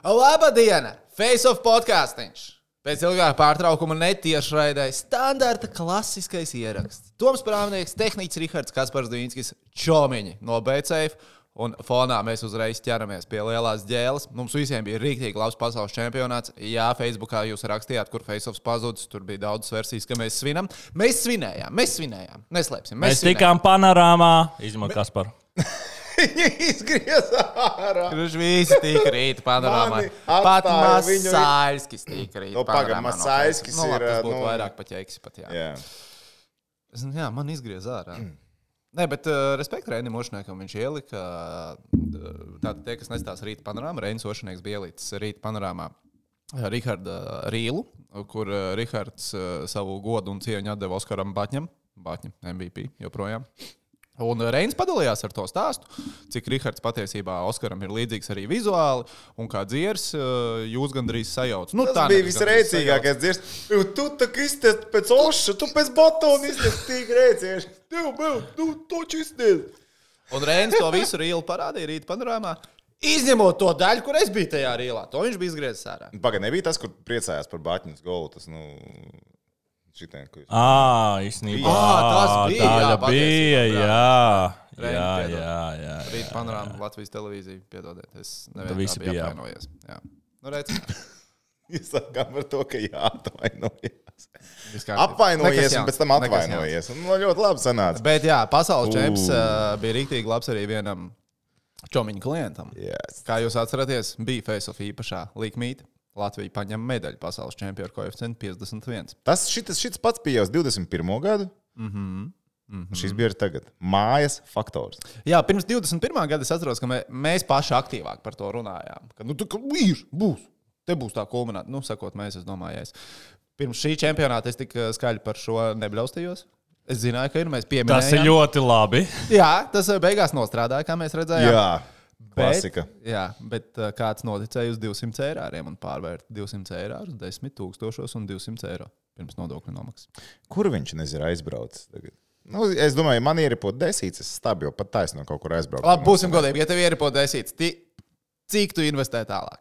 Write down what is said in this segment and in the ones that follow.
Labā diena! Face of podkāstīns! Pēc ilgāka pārtraukuma netiešraidē standarta klasiskais ieraksts. Toms Prāvnieks, tehnicis Rihards Kaspars Dīnskis, Čomiņi no BCF. Un fonā mēs uzreiz ķeramies pie lielās ģēles. Mums visiem bija rīktīgi labs pasaules čempionāts. Jā, Facebookā jūs rakstījāt, kur Faceoffs pazudis. Tur bija daudz versijas, ka mēs svinam. Mēs svinējām, mēs svinējām. Neslēpsim. Mēs svinējām. tikām panorāmā, izņemot Kasparu. Viņi izgriezā ārā. Kurš visi tika rīta panorāmā. Pat viņu- Masāļskis tika rīta Nu, pagaid, panorāmā. Masāļskis nu, labi, ir, Tas būtu nu- vairāk pa ķeksi pat, jā. Jā. Es, jā, man izgriez ārā. Nē, bet uh, respekt Rēnam Ošniekam viņš ielika. Uh, tātad tie, kas nestāsta rīta panorāmā, Rēnis Ošnieks bija ielicis rīta panorāmā uh, Riharda Rīlu, kur uh, Rihards uh, savu godu un cieņu atdeva Oskaram Batņam. Batņam, MVP joprojām. Un Reins padalījās ar to stāstu, cik Rihards patiesībā Oskaram ir līdzīgs arī vizuāli, un kā dziers, uh, jūs gandrīz sajaucat. Nu, Tas tā bija visrēcīgākais dzirdams. Tu tā kā iztiet pēc oša, tu pēc batona iztiet tik rēcieši. Tev, vēl, tu toči iztiet. Un Reins to visu rīlu parādīja rīta panorāmā. Izņemot to daļu, kur es biju tajā rīlā. To viņš bija izgriezis ārā. Pagaid, nebija tas, kur priecājās par Batņas golu. Tas, nu, šitien, ko jūs... Ah, īstenībā. Ā, tas bija, jā, bija, jā. Jā, jā, jā. Rīta panorāmā Latvijas televīzija. Piedodiet, es Tu visi nevienu bijām. apvainojos. Jā. Nu, redz, Jūs sākām ar to, ka jāatvainojas. Apvainojies un pēc tam atvainojies. Un, nu, ļoti labi sanāca. Bet jā, pasaules čempions Ū. uh, bija rīktīgi labs arī vienam čomiņu klientam. Yes. Kā jūs atceraties, bija Face-off īpašā likmīte. Latvija paņem medaļu pasaules čempionu koeficientu 51. Tas šitas, šitas pats bija jau 21. gadu. Mm -hmm. Mhm. Mm -hmm. Šis bija arī tagad. Mājas faktors. Jā, pirms 21. gada es atceros, ka mē, mēs paši aktīvāk par to runājām. Ka, nu, tā kā ir, būs. Te būs tā kulmināta. Nu, sakot, mēs, es domāju, es. Pirms šī čempionāta es tik eh, skaļi par šo nebļaustījos. Es zināju, ka ir. Mēs pieminējām. Tas ir ļoti labi. Jā, tas eh, beigās nostrādāja, kā mēs redzējām. Jā, klasika. Bet, jā, bet eh, kāds noticēja uz 200 eiro un pārvērta 200 eiro uz 10 tūkstošos un 200 eiro pirms nodokļu nomaksas. Kur viņš nezina aizbraucis? Tagad? Nu, es domāju, ja man ir ieripot desīts, es stabi jau pat taisno kaut kur aizbraukt. Labi, būsim godīgi. Ja tev ir ieripotēsīts, cik tu investē tālāk?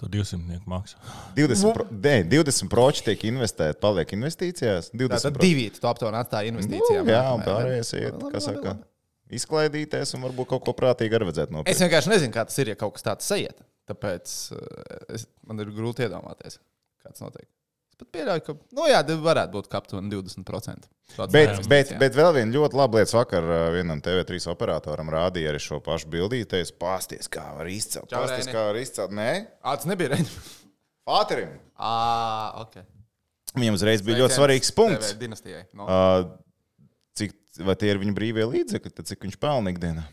Tu 200 maksā. 20, pro, ne, 20 proči tiek investēti, paliek investīcijās. 20 Tātad pro- divi tu aptuveni atstāji investīcijām. Nu, jā, un pārējais kā labi, saka, labi. Izklaidīties un varbūt kaut ko prātīgi arī vajadzētu Es nopirkt. vienkārši nezinu, kā tas ir, ja kaut kas tāds sajiet. Tāpēc eh, es, man ir grūti iedomāties, kāds notiek. Es pat pieļauju, ka, nu jā, varētu būt aptuveni 20%. Tāds Bet, bet, bet vēl viena ļoti laba lieta. Vakar uh, vienam TV3 operatoram rādīja arī šo pašu bildīti. Es pasties, kā var izcelt. Čau, Pasties, kā var izcelt. Nē, tas nebija reizes. Fāterim. Ah, ok. Viņam uzreiz bija ļoti svarīgs punkts. No. Uh, vai tie ir viņa brīvie līdzekļi, tad cik viņš pelna ikdienā?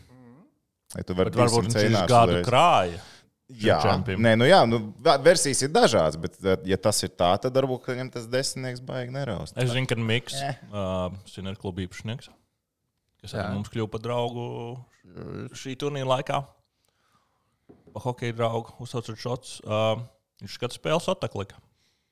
Vai tu vari varbūt 200 viņš ir gadu uzreiz? krāja. Jā, nē, nu jā, nu, versijas ir dažādas, bet, ja tas ir tā, tad varbūt ka viņam tas desmitnieks baigi neraust. Es zinu, ka Miks, uh, Sinēra kluba īpašnieks, kas Jā. arī mums kļuva par draugu šī turnīra laikā. Pa hokeja draugu uzsaucot šots. Uh, viņš skatās spēles ataklika.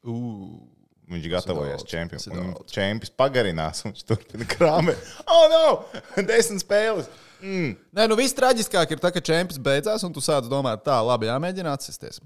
Uh, Viņš gatavojas čempionam. čempions pagarinās, un viņš turpina krāpēt. Oh, no! Desmit spēles! Mm. Nē, nu viss traģiskāk ir tas, ka čempions beidzās, un tu sāc domāt, tā, labi, jāmēģina atsisties.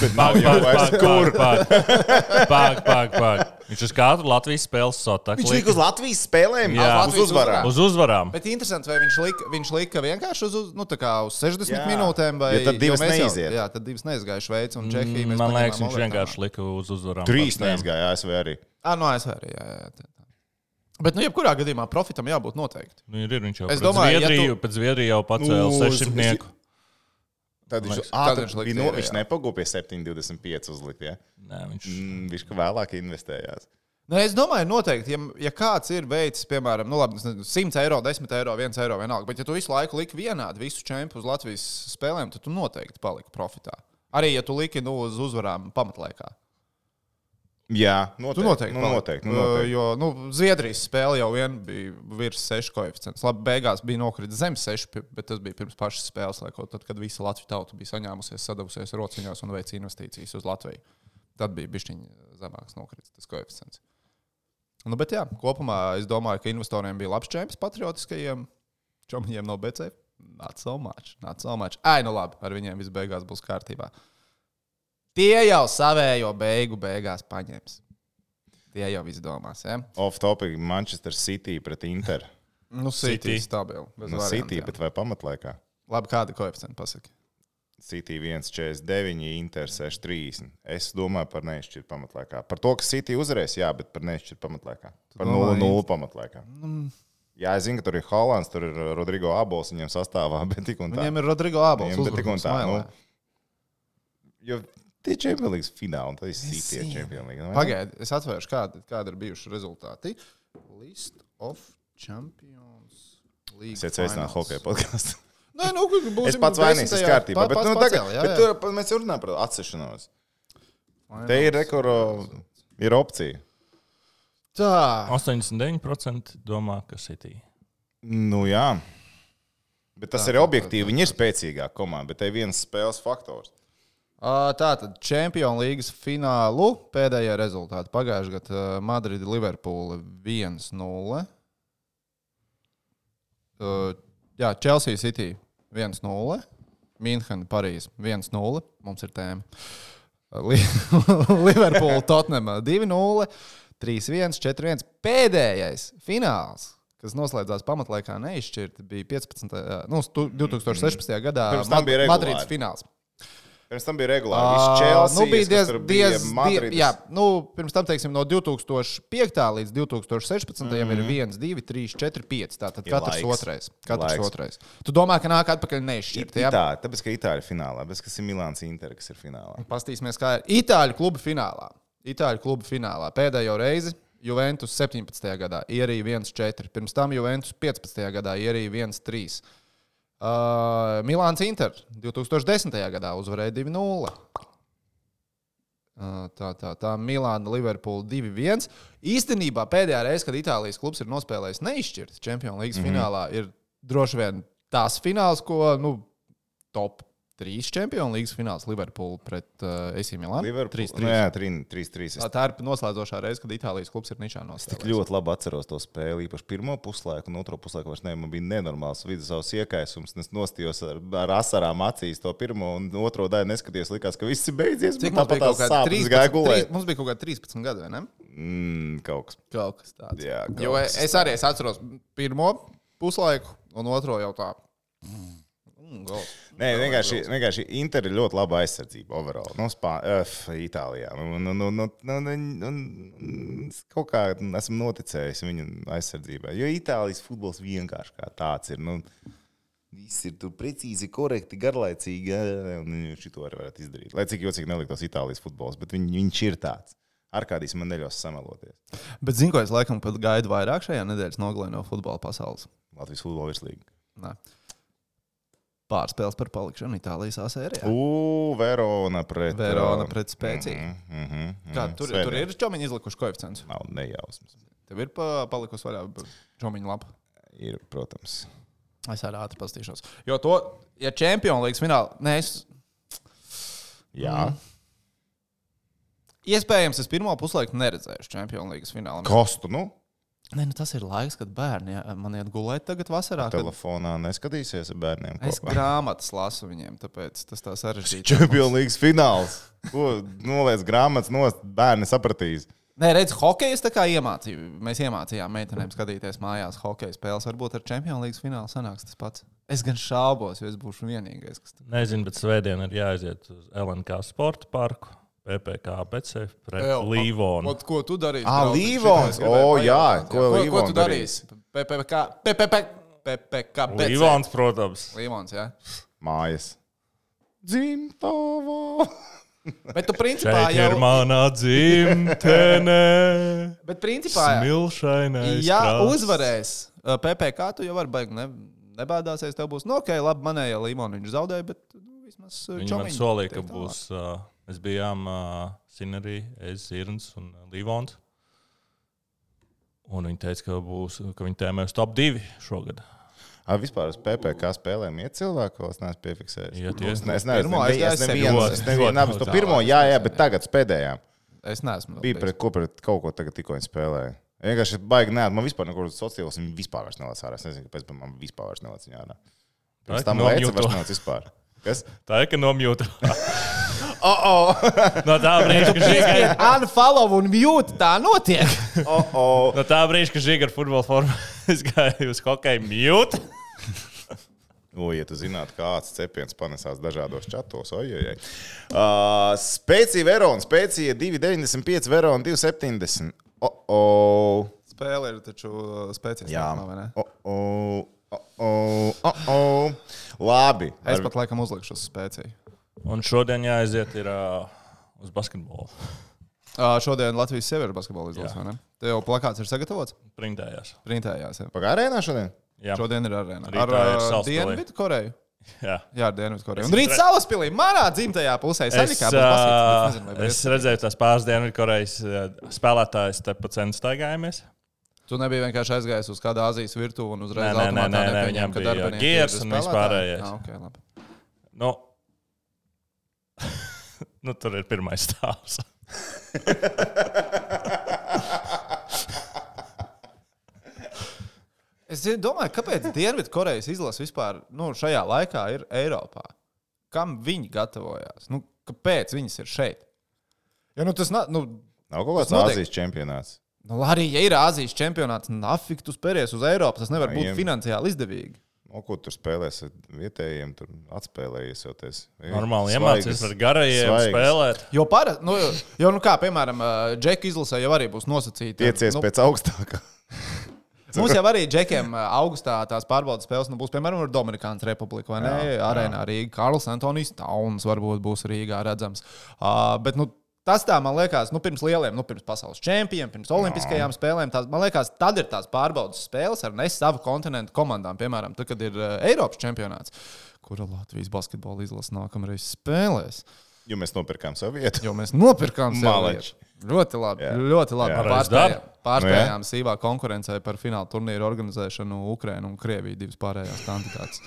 Bet nav jau vairs kur. Pāk, pāk, pāk. Viņš uz katru Latvijas spēles Viņš lika uz. Latvijas spēlēm, Jā. uz uzvarām. Uz uzvarām. Bet interesanti, vai viņš lika, viņš lika vienkārši uz, uz, nu, tā kā uz 60 Jā. jā. minūtēm, vai Jo tad divas mēs jau- neiziet. Jā, tad divas neizgāja Šveice un Čehija. mēs Man liekas, viņš vienkārši lika uz uzvarām. Trīs neizgāja ASV arī. Ah, no ASV arī. Jā, jā, tā. Bet, nu, jebkurā gadījumā profitam jābūt noteikti. Nu, ir, ir, viņš jau Es domāju, ja Zviedriju, tu- pēc Zviedriju jau pacēla Nu, 600. Tad viņš, ah, tad viņš bija no, viņš nepagūpa pie 7,25 uzlikt. Ja? Nē, viņš Mm, viņš ka vēlāk investējās. Nu, es domāju, noteikti, ja, ja kāds ir veids, piemēram, nu, labi, es nezinu, 100 eiro, 10 eiro, 1 eiro vienalga, bet ja tu visu laiku liki vienādi visu čempionu uz Latvijas spēlēm, tad tu noteikti paliki profitā. Arī ja tu liki nu, uz uzvarām pamatlaikā. Jā, Tu noteikti. noteikti, Nu, noteikti, nu, Uh, noteikti. Jo nu, Zviedrijas spēle jau vien bija virs 6 koeficients. Labi, beigās bija nokritis zem 6, pi- bet tas bija pirms pašas spēles, laikot, tad, kad visa Latvijas tauta bija saņēmusies, sadavusies rociņos un veica investīcijas uz Latviju. Tad bija bišķiņa zemāks nokritis tas koeficients. Nu, bet jā, kopumā es domāju, ka investoriem bija labs čempions patriotiskajiem čomiem no BC. Not so much. Not so much. Ai, nu labi, ar viņiem viss beigās būs kārtībā. Tie jau savējo beigu beigās paņems. Tie jau izdomās. Ja? Off topic Manchester City pret Inter. Nu, City bez No variantiem. City, bet vai pamatlaikā? Labi, kāda koeficienta pasaka? City 1,49, Inter 6,30. Es domāju par neizšķirtu pamatlaikā. Par to, ka City uzvarēs, jā, bet par neizšķirtu pamatlaikā. Par domā, 0,0 pamatlaikā. Nu, Jā, es zinu, ka tur ir Hollands, tur ir Rodrigo Abols viņam sastāvā, bet tik un tā. Viņiem ir Rodrigo Abols. Bet tik un tā. Nu, jo tie Champions League fināli, un tad ir City. Champions League. Pagaidiet, es atvēršu, kādi, kādi ir bijuši rezultāti. List of Champions League. Es aicināju hokeja podkāstu. Nē, nu, būsim Es pats vainīgs, desmitajā. kārtībā. Pa- Bet, nu, tagad, pacēli, jā, bet jā. tur mēs jau runājam par atsešanos. Te ir rekoro, ir opcija. Tā. 89% domā, ka City. Nu, jā. Bet tas Tā, ir tā, objektīvi. Viņi ir spēcīgāka komanda, bet te ir viens spēles faktors. Tātad Champions League finālu pēdējie rezultāti. Pagājušajā gadā Madrida Liverpoola 1-0. Ā, Jā, Chelsea City 1-0. München, Parīzē 1-0. Mums ir tēma. Li- Liverpoola Tottenham 2-0. 3-1, 4-1. Pēdējais fināls, kas noslēdzās pamatlaikā neizšķirti, bija 15. Nu, stu- 2016. gadā. Madrids fināls. Pirms tam bija regulāri. Viss Chelsea, nu, bija diez, diez, die, Madrides. jā, nu, pirms tam, teiksim, no 2005. līdz 2016. Mm -hmm. ir 1, 2, 3, 4, 5. Tātad Ir katrs laiks. otrais. Katrs Laiks. otrais. Tu domā, ka nāk atpakaļ neizšķirt. Jā, Itāļi, tāpēc, ka Itāļi ir finālā, bet kas ir Milāns Inter, kas ir finālā. Pastīsimies, kā ir Itāļu kluba finālā. Itāļu kluba finālā pēdējo reizi. Juventus 17. gadā ierīja 1-4, pirms tam Juventus 15. gadā ierīja 1-3. Uh, Milāns Inter 2010. gadā uzvarēja 2-0. Uh, tā, tā, tā Milāna, Liverpoola 2-1. Īstenībā pēdējā reize, kad Itālijas klubs ir nospēlējis neizšķirts Champions League mm -hmm. finālā, ir droši vien tas fināls, ko nu, top 3 Champions League fināls Liverpoola pret uh, AC Milānu. Liverpool. 3-3. Nu, jā, 3-3. Tā, ir noslēdzošā reize, kad Itālijas klubs ir nišā Tik nospēlējis. ļoti labi atceros to spēli. Īpaši pirmo puslaiku, un otro puslaiku vairs ne. Man bija nenormāls vidusceļš iekaisums. Es nostījos ar, ar asarām acīs to pirmo un otro daļu. Neskatījos, likās, ka viss ir beidzies. Cik tāpat tās sāpes 13, gāja gulēt. trīs- mums bija kaut kāda 13 gadi, vai ne? Mm, kaut kas. Kaut kas tāds. Jā, kaut jo kas es arī es atceros pirmo puslaiku un otro jau tā. Mm. Nē, vienkārši, vienkārši Inter ir ļoti laba aizsardzība. Overall. No Spā... F, Itālijā. Nu, nu, nu, nu, nu, nu, nu, nu, es kaut kā esmu noticējis viņu aizsardzībai. Jo Itālijas futbols vienkārši kā tāds ir. Nu, Viss ir tur precīzi, korekti, garlaicīgi. viņš to arī varētu izdarīt. Lai cik jocīgi neliktos Itālijas futbols, bet viņ, viņš ir tāds. Ar kādīs man neļaus sameloties. Bet zinu, ko es laikam pat gaidu vairāk šajā nedēļas nogalē no futbola pasaules. Latvijas futbola virslīga. Pārspēles par palikšanu Itālijas sērijā. U, Verona pret. Verona uh, pret spēcīgu. mhm, mhm, mhm. Kā, tur, Svētdien. tur ir čomiņi izlikuši koeficients. Nav nejausmas. Tev ir pa, palikusi vaļā čomiņa lapa. Ir, protams. Es arī ātri paskatīšos. Jo to, ja Champions League finālā, nē, es Jā. Mm. iespējams, es pirmo puslaiku neredzēšu Champions League finālā. Kostu, nu, Nē, nu tas ir laiks, kad bērni man iet gulēt tagad vasarā. Kad telefonā neskatīsies ar bērniem. es kopā. grāmatas lasu viņiem, tāpēc tas tā sarežģīti. Champions League fināls. Ko noliec grāmatas nost, bērni sapratīs. Nē, redz, hokeja tā kā iemācīja. Mēs iemācījām meitenēm skatīties mājās hokeja spēles. Varbūt ar Champions League finālu sanāks tas pats. Es gan šaubos, jo es būšu vienīgais, kas tur Nezinu, bet svētdien ir jāaiziet uz LNK sporta parku, PPC, BC. Ot, ko tu darīsi? Braucot? Līvons! O, jā, ko Ko, ko tu darīsi? PPC, PPC, PPC, Līvons, protams. Līvons, jā. Mājas. Dzimtavo! Bet tu principā Šeit jau... ir mana dzimtene. Bet principā, Smilšainais. ja krasts. uzvarēs uh, PPC, tu jau vari baigt, ne, nebēdāsies. Tev būs, nu, ok, labi, manējā līmenī viņš zaudēja, bet nu, vismaz uh, Viņi man solīja, ka būs. Uh, mēs bijām uh, Sinerī, Es, Zirns un Līvons. Un viņi teica, ka, būs, ka viņi tēmēs top 2 šogad. Ar vispār uz PPC spēlēm iet cilvēku, ko es neesmu piefiksējis. Iet. Es ne- es neesmu ļoti neapstu daudz. pirmo, jā, jā, bet tagad pēdējām. Es neesmu. vēl Bija pret ko pret kaut ko tagad tikko viņi spēlēja. Vienkārši baigi, nē, man vispār nekur sociālos viņa vispār vairs nelaiž ārā. Es nezinu, kāpēc, bet man vispār vairs nelaiž viņa ārā. Tā ir Tam nomjūto. lēca vairs nav vispār. Kas? Tā ir, ka nomjūta. Oh, oh. No tā brīža, kad Žiga, Unfollow un mute, tā notiek. oh, oh. no tā brīža, kad Žiga ar futbola formu izgāja uz hokeja mute. O, ja tu zinātu, kāds cepiens panesās dažādos čatos, ojojai. Uh, spēcīga Verona, spēcīga 2,95, Verona 2,70. Oh, oh. Spēle ir taču spēcīga. Jā, vai ne? oh, oh. Oh, oh. Oh, oh. Labi. Es pat laikam uzlikšu uz spēcīgu. Un šodien jāaiziet ir, uh, uz basketbolu. Uh, šodien Latvijas sieviešu basketbola izlase, Jā. vai ne? Te jau plakāts ir sagatavots. Printējās. Printējās. Jā. Pagārēnā šodien? Jā, Šodien ir arēna. Rītā Ar uh. Dienvidu Koreju. jā. Jā. Es Un rīt Salaspilī, manā dzimtajā pusē. Es, Sanikā būs basīts, bet uh, nezinu, vai es redzēju tās pāris Dienvidkorejas uh, spēlētājas te pa centu staigājamies. Tu nebija vienkārši aizgājis uz kādu Azijas virtuvi un uzreiz nē, nepieņēma, viņam ka bija darbinieki ir un spēlētāji? vispārējais. Ah, okay, labi. Nu, nu, tur ir pirmais stāvs. Es domāju, kāpēc Dienvidkorejas izlase vispār nu, šajā laikā ir Eiropā? Kam viņi gatavojās? Nu, kāpēc viņas ir šeit? Ja, nu, tas nav. Nu, Nav kaut kāds. Āzijas čempionāts. Nu, arī, ja ir Āzijas čempionāts, nafik tu spēries uz Eiropu, tas nevar Jā, būt jiem- finansiāli izdevīgi. O, ko tur spēlēs ar vietējiem, tur atspēlējies jau tas. Normāli iemācīties ar garajiem svaigas. spēlēt. Jo parasti, nu, jo, nu, kā piemēram, Džeka izlasē jau arī būs nosacīta. Tiecies nu, pēc augstākā. Mums jau arī džekiem augustā tās pārbaudas spēles nu, būs, piemēram, ar Dominikānas republiku vai ne? Arēnā Rīgā. Karls Antonijs Tauns varbūt būs Rīgā redzams. Uh, bet, nu, Tas tā, man liekas, nu, pirms lieliem, nu, pirms pasaules čempioniem, pirms olimpiskajām spēlēm. Tās, man liekas, tad ir tās pārbaudas spēles ar ne savu kontinentu komandām. Piemēram, tad, kad ir uh, Eiropas čempionāts, kura Latvijas basketbola izlase nākamreiz spēlēs. Jo mēs nopirkām savu vietu. Jo mēs nopirkām Maleči. vietu. Ļoti labi. Jā. Ļoti labi. Jā. Pārspējām, pārspējām nu, sīvā konkurencē par fināla turnīru organizēšanu Ukraiņu un Krieviju divas pārējās kandidātas.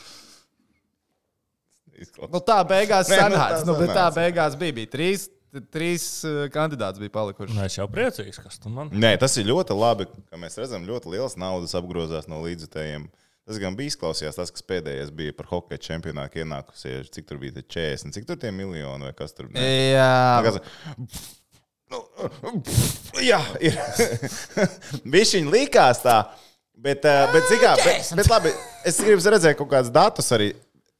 Nu, tā beigās Nē, nu, tā sanāca. Nu, tā sanāca. beigās bija, bija trīs, trīs uh, kandidāti bija palikuši. Nu, es jau priecīgs, kas tu man. Nē, tas ir ļoti labi, ka mēs redzam, ļoti liels naudas apgrozās no līdzekļiem. Tas gan bija izklausījās, tas, kas pēdējais bija par hokeja čempionātu ienākusies. Cik tur bija tie 40, cik tur tie miljoni vai kas tur bija? Jā, Kas- Nu, Jā, ir. Viņš likās tā. Bet, eh, bet, zini kā, bet, bet labi, es gribu redzēt kaut kādus datus arī.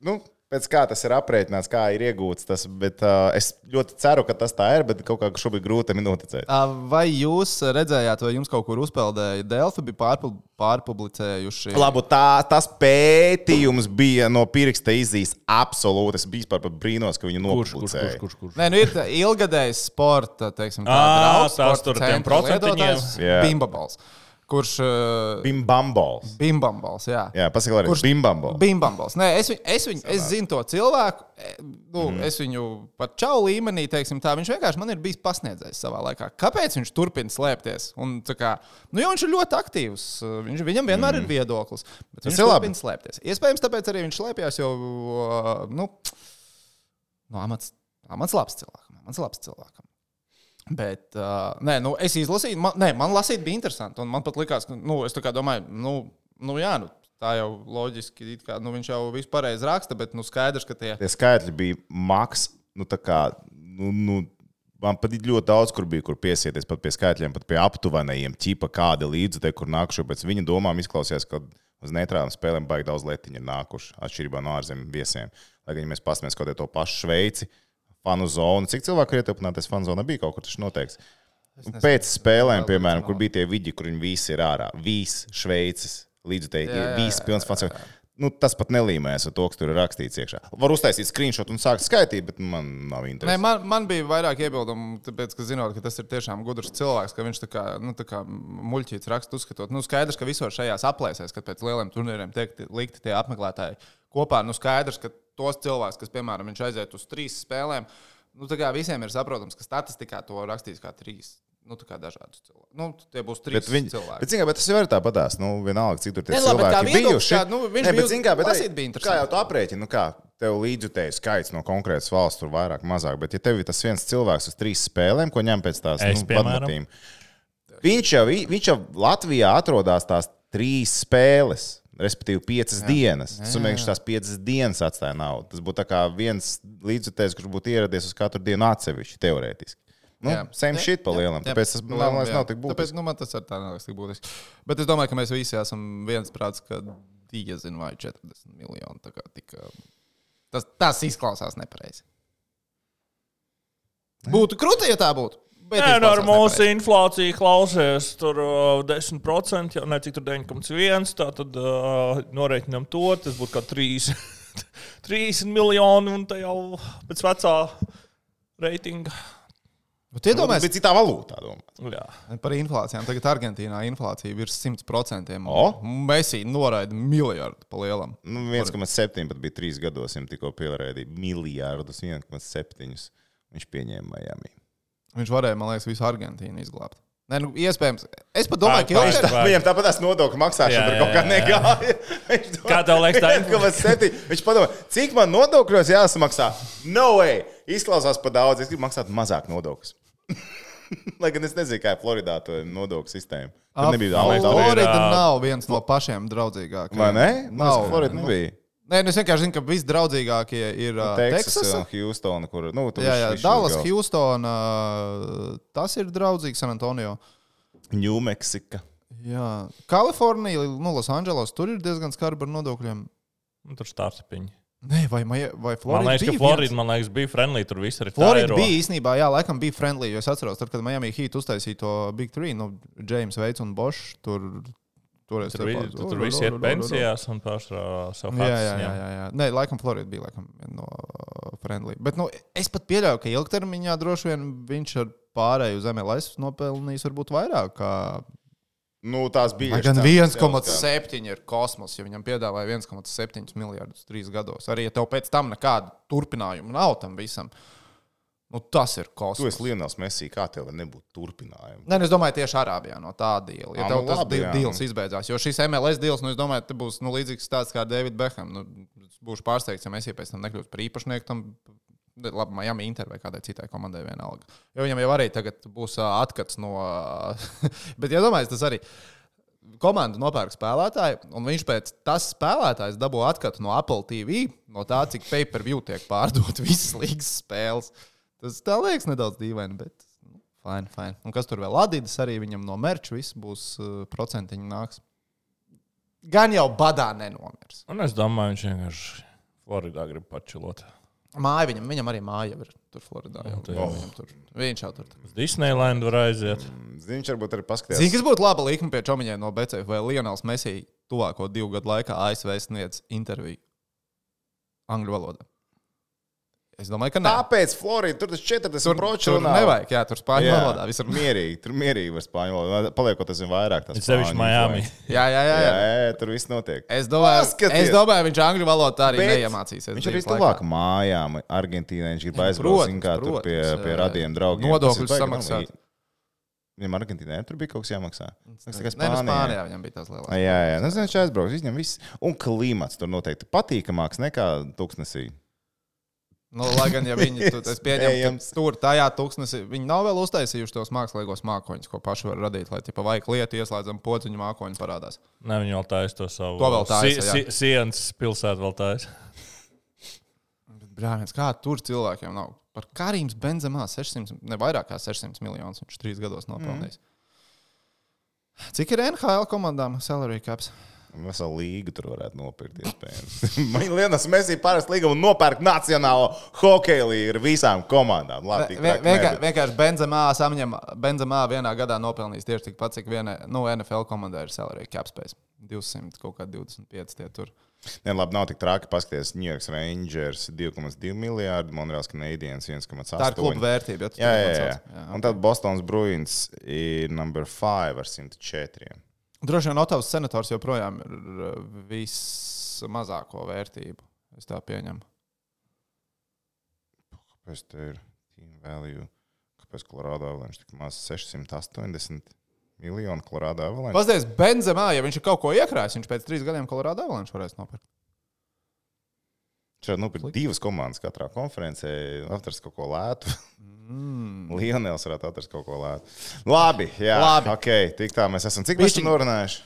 Nu, pēc kā tas ir aprēķināts, kā ir iegūts tas. Bet, uh, es ļoti ceru, ka tas tā ir, bet kaut kā šobrīd grūti man noticēt. Vai jūs redzējāt, vai jums kaut kur uzpeldēja Delfi, bija pārpub pārpublicējuši? Labu, tā, tas pētījums bija no pirksta izzīs absolūti. Es biju par brīnos, ka viņu Kurš, kurš, kurš, nopublicēja. kurš, kurš? Nē, nu ir tā ilgadējs sporta, teiksim, Ā, draugs, tās sporta tur ar tiem centra procentiņiem. Kurš. Uh, Bimbambals. Bimbambals, jā. Jā, pasakiet, kurš Bimbambals. Bimbambals. Nē, es, viņu, es, viņu, es zinu to cilvēku. e, Nu, mm. Es viņu pat čau līmenī, teiksim, tā. Viņš vienkārši man ir bijis pasniedzējis savā laikā. Kāpēc viņš turpina slēpties? Un, kā, nu, jo viņš ir ļoti aktīvs. Viņš, viņam vienmēr mm. ir viedoklis. Bet viņš turpina slēpties. Iespējams, tāpēc arī viņš slēpjas uh, Nu, nu, amats, amats labs cilvēkam. Amats labs cilvēkam. Bet, uh, nē, nu, es izlasīju, man, nē, man lasīt bija interesanti. Man pat likās, ka, nu, es domāju, nu, nu jā, nu, tā jau loģiski, kā, nu, viņš jau visu pareizi raksta, bet, nu, skaidrs, ka tie. Tie skaitļi bija maks. Nu, tā kā, nu, nu, man pat ļoti daudz, kur bija, kur piesieties pat pie skaitļiem, pat pie aptuvenajiem, ķipa kādi līdzekļi, kur nākuši. Pēc viņa domām izklausījās, ka uz neitrālām spēlēm baigi daudz letiņu ir nākuši, atšķirībā no ārzemju viesiem. Lai gan, ja mēs paskatāmies kaut kādā to pašu Šveici, fanu zonu, cik cilvēku ir ietilpināties fanu zonā, bija kaut kur tas noteikts. Pēc spēlēm, piemēram, kur bija tie vidi, kur viņi visi ir ārā, visi Šveices līdzekļi, visi pilns fans. Nu, tas pat nelīmēs ar to, kas tur ir rakstīts iekšā. Var uztaisīt screenshot un sākt skaitīt, bet man nav Nē, interesi. man, man bija vairāk iebildumu, tāpēc, ka zinot, ka tas ir tiešām gudrs cilvēks, ka viņš tā kā, nu, tā kā muļķīts raksta, uzskatot. Nu, skaidrs, ka visos šajās aplēsēs, kad pēc lieliem turnīriem tiek likti tie apmeklētāji kopā, nu, skaidrs, ka tos cilvēkus, kas, piemēram, viņš aiziet uz trīs spēlēm, nu, tā kā visiem ir saprotams, ka statistikā to rakstīs kā trīs. Nu, tā kā dažādus cilvēkus. Nu, tie būs trīs Bet, viņi, cilvēki. bet, zin, kā, bet tas jau ir tāpatās. Nu, vienalga, cik tur tie Ne, labi, kā cilvēki viedoklis, bijuši. kā, nu, viņš bija bet, zin, kā, bet, arī, bija kā interesanti. jau tu aprēķini, nu kā tev līdzjutēju skaits no konkrētas valsts, tur vairāk, mazāk. Bet, ja tev ir tas viens cilvēks uz trīs spēlēm, ko ņem pēc tās Es, nu, padmatīm, viņš jau, viņš jau Latvijā atrodas tās trīs spēles. Respektīvi, piecas jā. dienas. Tas nozīmē, ka tās piecas dienas atstāja naudu. Tas būtu kā viens līdzjutējs, kurš būtu ieradies uz katru dienu atsevišķi, teorētiski. Nu. Same shit pa lielam. Jā, Tāpēc tas jā, man liekas, nav tik Tāpēc būtiski. nu, man tas ar tā neliekas tik būtiski. Bet es domāju, ka mēs visi esam viensprāts, ka diezin vai 40 miljoni. tā kā tika- Tas, tas izklausās nepareizi. Būtu krūti, ja tā būtu. Bet Nē, nu, ar mūsu nepareizi. inflāciju klausies, tur uh, 10%, jau ne cik tur 9,1. Tā tad uh, norēķinām to, tas būtu kā 3, 30 miljoni un tā jau pēc vecā reitinga. Bet iedomājieties, bija citā valūtā. domā. Jā. par inflācijām. Tagad Argentīnā inflācija ir virs 100%. O? Messi noraida miljardu pa lielam. Nu, 1,7 pat bija trīs gados, viņam tikko pielādēja miljardus, 1,7. Viņš pieņēma Miami. Viņš varēja, man liekas, visu Argentīnu izglābt. Nē, nu, iespējams. Es pat domāju, ka Vai- ilgtermiņā. vai- Viņam tāpat tās nodokļu maksāšana Jā, kaut kā jā, jā. negāja. Viņš domā, Kā tev liekas, tā ir? 1,7. Viņš padomā, cik man nodokļos jāsamaksā? No way! Izklausās par daudz. Es gribu maksāt mazāk nodokļus. Lai gan es nezinu, kā ir Floridā to nodokļu sistēma. Tur nebija daudz. Florida nav viens no pašiem draudzīgākajiem. Vai ne? Nav. Nav. Florida nebija. Nē, nu, es vienkārši zinu, ka visdraudzīgākie ir uh, Teksas un Houstona, kur, nu, Jā, jā, Dallas. Uh, tas ir draudzīgi San Antonio. New Mexico. Jā, Kalifornija, nu, Losandželos, tur ir diezgan skarbi ar nodokļiem. Nu, tur stāstiņi. Nē, vai, vai Man Florida? liekas, ka Florida, viens? man liekas, bija friendly. Tur viss arī Florida tā bija īstenībā, jā, laikam bija friendly. Jo es atceros, tad, kad Miami Heat uztaisīja to Big Three, nu, James Veits un Bošs. Tur, toreiz Tur, vi, tur, viss iet pensijās un pārstrādā savu Jā, jā, jā, jā, jā. Nē, laikam Florida bija laikam, no uh, friendly. Bet nu, es pat pieļauju, ka ilgtermiņā droši vien viņš ar pārēju uz MLS nopelnījis varbūt vairāk. Kā... Nu, tās bija. Gan cenas, 1,7 ir kosmos, ja viņam piedāvāja 1,7 miljardus trīs gados. Arī ja tev pēc tam nekāda turpinājuma nav tam visam, nu, tas ir Tu kosmos. esi Lienels Messi, kā tev var nebūt turpinājuma? Nē, nu, es domāju, tieši Arābijā no tā dīla. Ja Ā, tev nu tas labi, dīls izbeidzās, jo šis MLS dīls, nu, es domāju, te būs nu, līdzīgs tāds kā David Beckham. Nu, būšu pārsteigts, ja mēs pēc tam nekļūsim par īpašnieku tam. Labi, Miami Inter vai kādai citai komandai vienalga. Jo viņam jau arī tagad būs ā, atkats no. Bet, ja domājiet, tas arī komanda nopērk spēlētāju, un viņš pēc tas spēlētājs dabū atkatu no Apple TV, no tā, cik pay-per-view tiek pārdot visas līgas spēles. Tas tā liekas nedaudz dīvaini, bet nu, fine, fine. Un kas tur vēl Adidas arī viņam no merča viss būs uh, procentiņi nāks. Gan jau badā nenomirs. Un es domāju, viņš vienkārši Floridā grib pačilot. Māja viņam, viņam arī māja ir tur Floridā. Jau, jau, jau. viņam tur, viņš jau tur. Uz Disneyland var aiziet. Viņš varbūt arī paskatījās. Zini, kas būtu laba līnija pie Čomiņiem no BCF vai Lionels Messi tuvāko divu gadu laikā ASV sniedz interviju angļu valodā? Es domāju, ka nē. Tāpēc Florida tur tas 40 Tur, proču tur nevajag, jā, tur spāņu Jā, valodā visur. mierīgi, tur mierīgi var spāņu valodā. Paliekot aizvien vairāk. tas Es sevišķi Miami. Jā, jā, jā. Jā, jā. jā, tur viss notiek. Es domāju, Paskaties! es domāju, viņš angļu valodā arī Bet neiemācīsies. Viņš arī tuvāk mājām, Argentīnā. Viņš grib aizbraukt protams, zin kā, tur pie, protams, pie jā. radiem draugiem. Nodokļus baigi samaksāt. Viņam Argentīnā tur bija kaut kas jāmaksā. Tas Nē, nu, Spānijā. Spānijā viņam bija tās lielās. Jā, jā, nu, viņš aizbrauks, viņam viss. Un klimats tur noteikti patīkamāks nekā tūkstnesī. Nu, lai gan, ja viņi pieņemu, Iespējams. ka tur tajā tūkstnesī, viņi nav vēl uztaisījuši tos mākslīgos mākoņus, ko paši var radīt, lai tipa vajag lietu ieslēdzam podziņu mākoņu parādās. Ne, viņi vēl taisa to savu. To vēl taisa. Si- si- Sienas pilsētu vēl taisa. Brāļs, kā tur cilvēkiem nav? Par Karīms Benzemā 600, ne vairāk kā 600 miljonus viņš trīs gados nopelnījis. Mm. Cik ir NHL komandām salary caps? Veselu līgu tur varētu nopirkt. Man liekas, mēs esam parasti līga un nopērk nacionālo hokeju līgu ar visām komandām. Labi, Vien- Vienkār, vienkārši Benzemā saņem, Benzemā vienā gadā nopelnījis tieši tikpat, cik viena nu, NFL komandai ir salary cap space. 200, kaut kā 25 tie tur. Ne, labi, nav tik traki. Paskaties, New York Rangers 2,2 miljardi, Monreāls Canadiens 1,8. Tā ir kluba vērtība. Jā, tā jā, jā. atsauc. Un tad Bostonas Bruins ir numur 5 ar 104. Droši vien Otavas senators joprojām ir uh, vismazāko vērtību. Es tā pieņemu. Kāpēc tā ir team value? Kāpēc Colorado Avalanche tik maz 680 miljonu Colorado Avalanche? Paskatieties, Benzemā, ja viņš ir kaut ko iekrājis, viņš pēc trīs gadiem Colorado Avalanche varēs nopirkt. Šeit nopirkt divas komandas katrā konferencē, atrast kaut ko lētu. Mm. Lionels varētu atrast kaut ko lētu. Labi, jā, Labi. ok, tik tā mēs esam. Cik mēs esam norunājuši?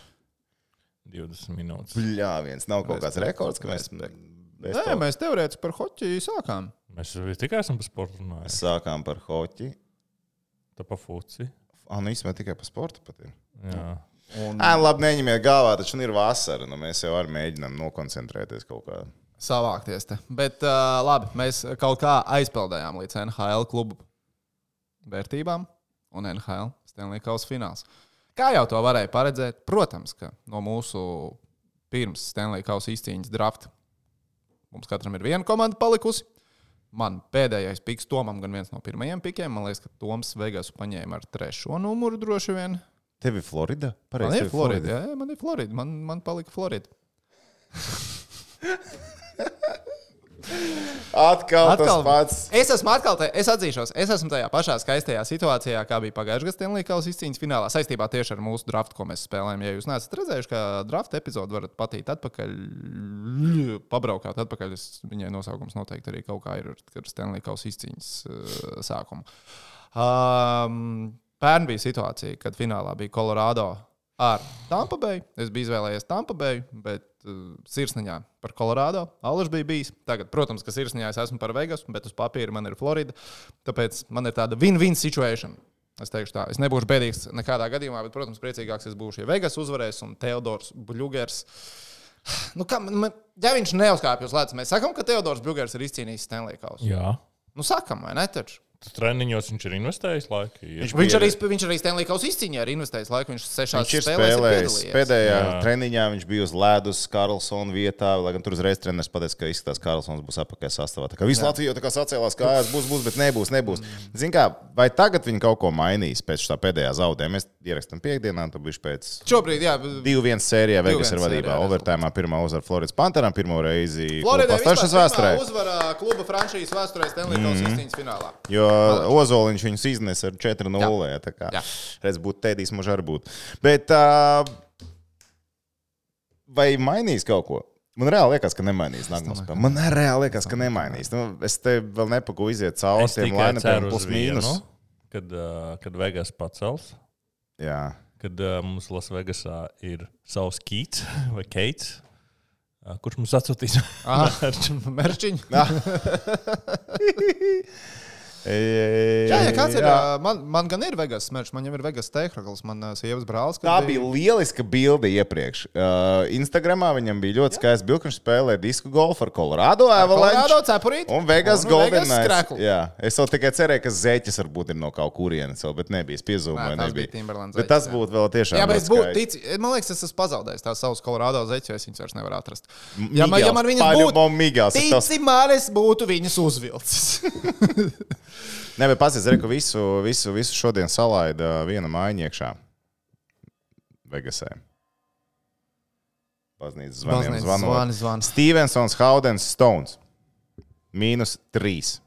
20 minūtes. Jā, viens nav kaut kāds rekords, ka mēs, mēs Nē, mēs teorētiski par hoķiju sākām. Mēs tikai esam par sportu runājuši. sākām par hoķi. Tā pa fuci. Ah, nu īstenībā tikai par sportu pat ir. Jā. Un Ā, labi, neņemiet galvā, taču nu ir vasara. Nu, mēs jau arī mēģinām nokoncentrēties kaut kā. Savākties te. Bet uh, labi, mēs kaut kā aizpildījām līdz NHL klubu vērtībām un NHL Stanley Kausa fināls. Kā jau to varēja paredzēt, protams, ka no mūsu pirms Stanley Kausa izcīņas drafta mums katram ir viena komanda palikusi. Man pēdējais piks Tomam, gan viens no pirmajiem pikiem. Man liekas, ka Toms Vegasu paņēma ar trešo numuru droši vien. Tev ir Florida? Man Pareizi, ir tev Florida. Jā, jā, man ir Florida. Man, man palika Florida. Atkal, Atkal tas pats. Es esmu atkal, te, es atzīšos, es esmu tajā pašā skaistajā situācijā, kā bija pagājušajā gadā Stanley Kausa izcīņas finālā, saistībā tieši ar mūsu draftu, ko mēs spēlējam. Ja jūs neesat redzējuši, kā drafta epizodu varat patīt atpakaļ, pabraukāt atpakaļ, es, viņai nosaukums noteikti arī kaut kā ir ar Stanley Kausa izcīņas uh, sākumu. Um, Pērn bija situācija, kad finālā bija Colorado ar Tampa Bay. Es biju izvēlējies Tampa Bay, bet sirsniņā par Colorado. Alus bija bijis. Tagad, protams, ka sirsniņā es esmu par Vegas, bet uz papīra man ir Florida. Tāpēc man ir tāda win-win situation. Es teikšu, tā, es nebūšu bēdīgs nekādā gadījumā, bet, protams, priecīgāks es būšu, ja Vegas uzvarēs un Teodors Bluegers. Nu, kā, man, ja viņš neuzkāpj uz ledus, mēs sakām, ka Teodors Bluegers ir izcīnījis Stanley Kausu. Jā. Nu, sakām, vai ne? Taču. Treniņos viņš ir investējis laiku. Viņš Viņš arī, viņš arī Stanley Kausa izcīņā ir investējis laiku. Viņš sešās Viņš ir spēlēs ir spēlējis. piedalījies. Pēdējā Jā. treniņā viņš bija uz ledus Karlsona vietā, lai gan tur uzreiz treneris pateica, ka izskatās, ka Karlsons būs apakšā sastāvā. Tā kā visu Latviju jau tā kā sacēlās kājās, būs, būs, bet nebūs, nebūs. Zini kā, vai tagad viņi kaut ko mainīs pēc tā pēdējā zaudējuma? Mēs ierakstām piekdienā, tu biji pēc Šobrīd, jā, 2-1 sērijā, Vegas ir 2:1 vadībā. Overtājumā pirmā uzvara Floridas Panteram, pirmo reizi pastāvšanas vēsturē. uzvarā kluba franšīzes vēsturē Stanley Kausa izcīņas finālā. Jo Ozoliņš viņus iznesa ar 4-0. Jā. Tā kā Jā. redz, būtu tēdīs, mūžā arī būtu. Bet uh, vai mainīs kaut ko? Man reāli liekas, ka nemainīs nākamā spēlē. Man reāli liekas, ka nemainīs. Nu, es te vēl nepaku iziet cauri tiem ceru plus uz vienu, mīnus. kad, uh, kad Vegas pacels. Jā. Kad uh, mums Lasvegasā ir savs kīts vai keits, kurš mums atsūtīs Ah, Merčiņš. Jā, ja kāds ir, ā, man, man gan ir Vegas smērķis, man jau ir Vegas tehnikls, man sievas brālis. kad Tā bija lieliska bilde iepriekš. Uh, Instagramā viņam bija ļoti skaists bilde, viņš spēlēja disku golfu ar Colorado Colorado Avalanche. cepurīt. Un Vegas Golden Knights. Jā, es vēl tikai cerēju, ka zeķis varbūt ir no kaut kurienes, bet nebija. Es tas nebija. bija Timberlands Bet zeķis, tas jā. būtu vēl tiešām. Jā, bet es būtu ticis, man liekas, es esmu pazaudējis tās savas Colorado zeķes, jo es viņas vairs nevaru atrast. Ja man, ja man viņas būtu, ir tas- tici man, es būtu viņas uzvilcis. Nē, bet pasies, re, ka visu, visu, visu šodien salaida viena mājiņa iekšā. Vegasē. Baznīcas zvaniem zvanot. zvani, zvani. Stevensons, Haudens, Stones. Mīnus trīs.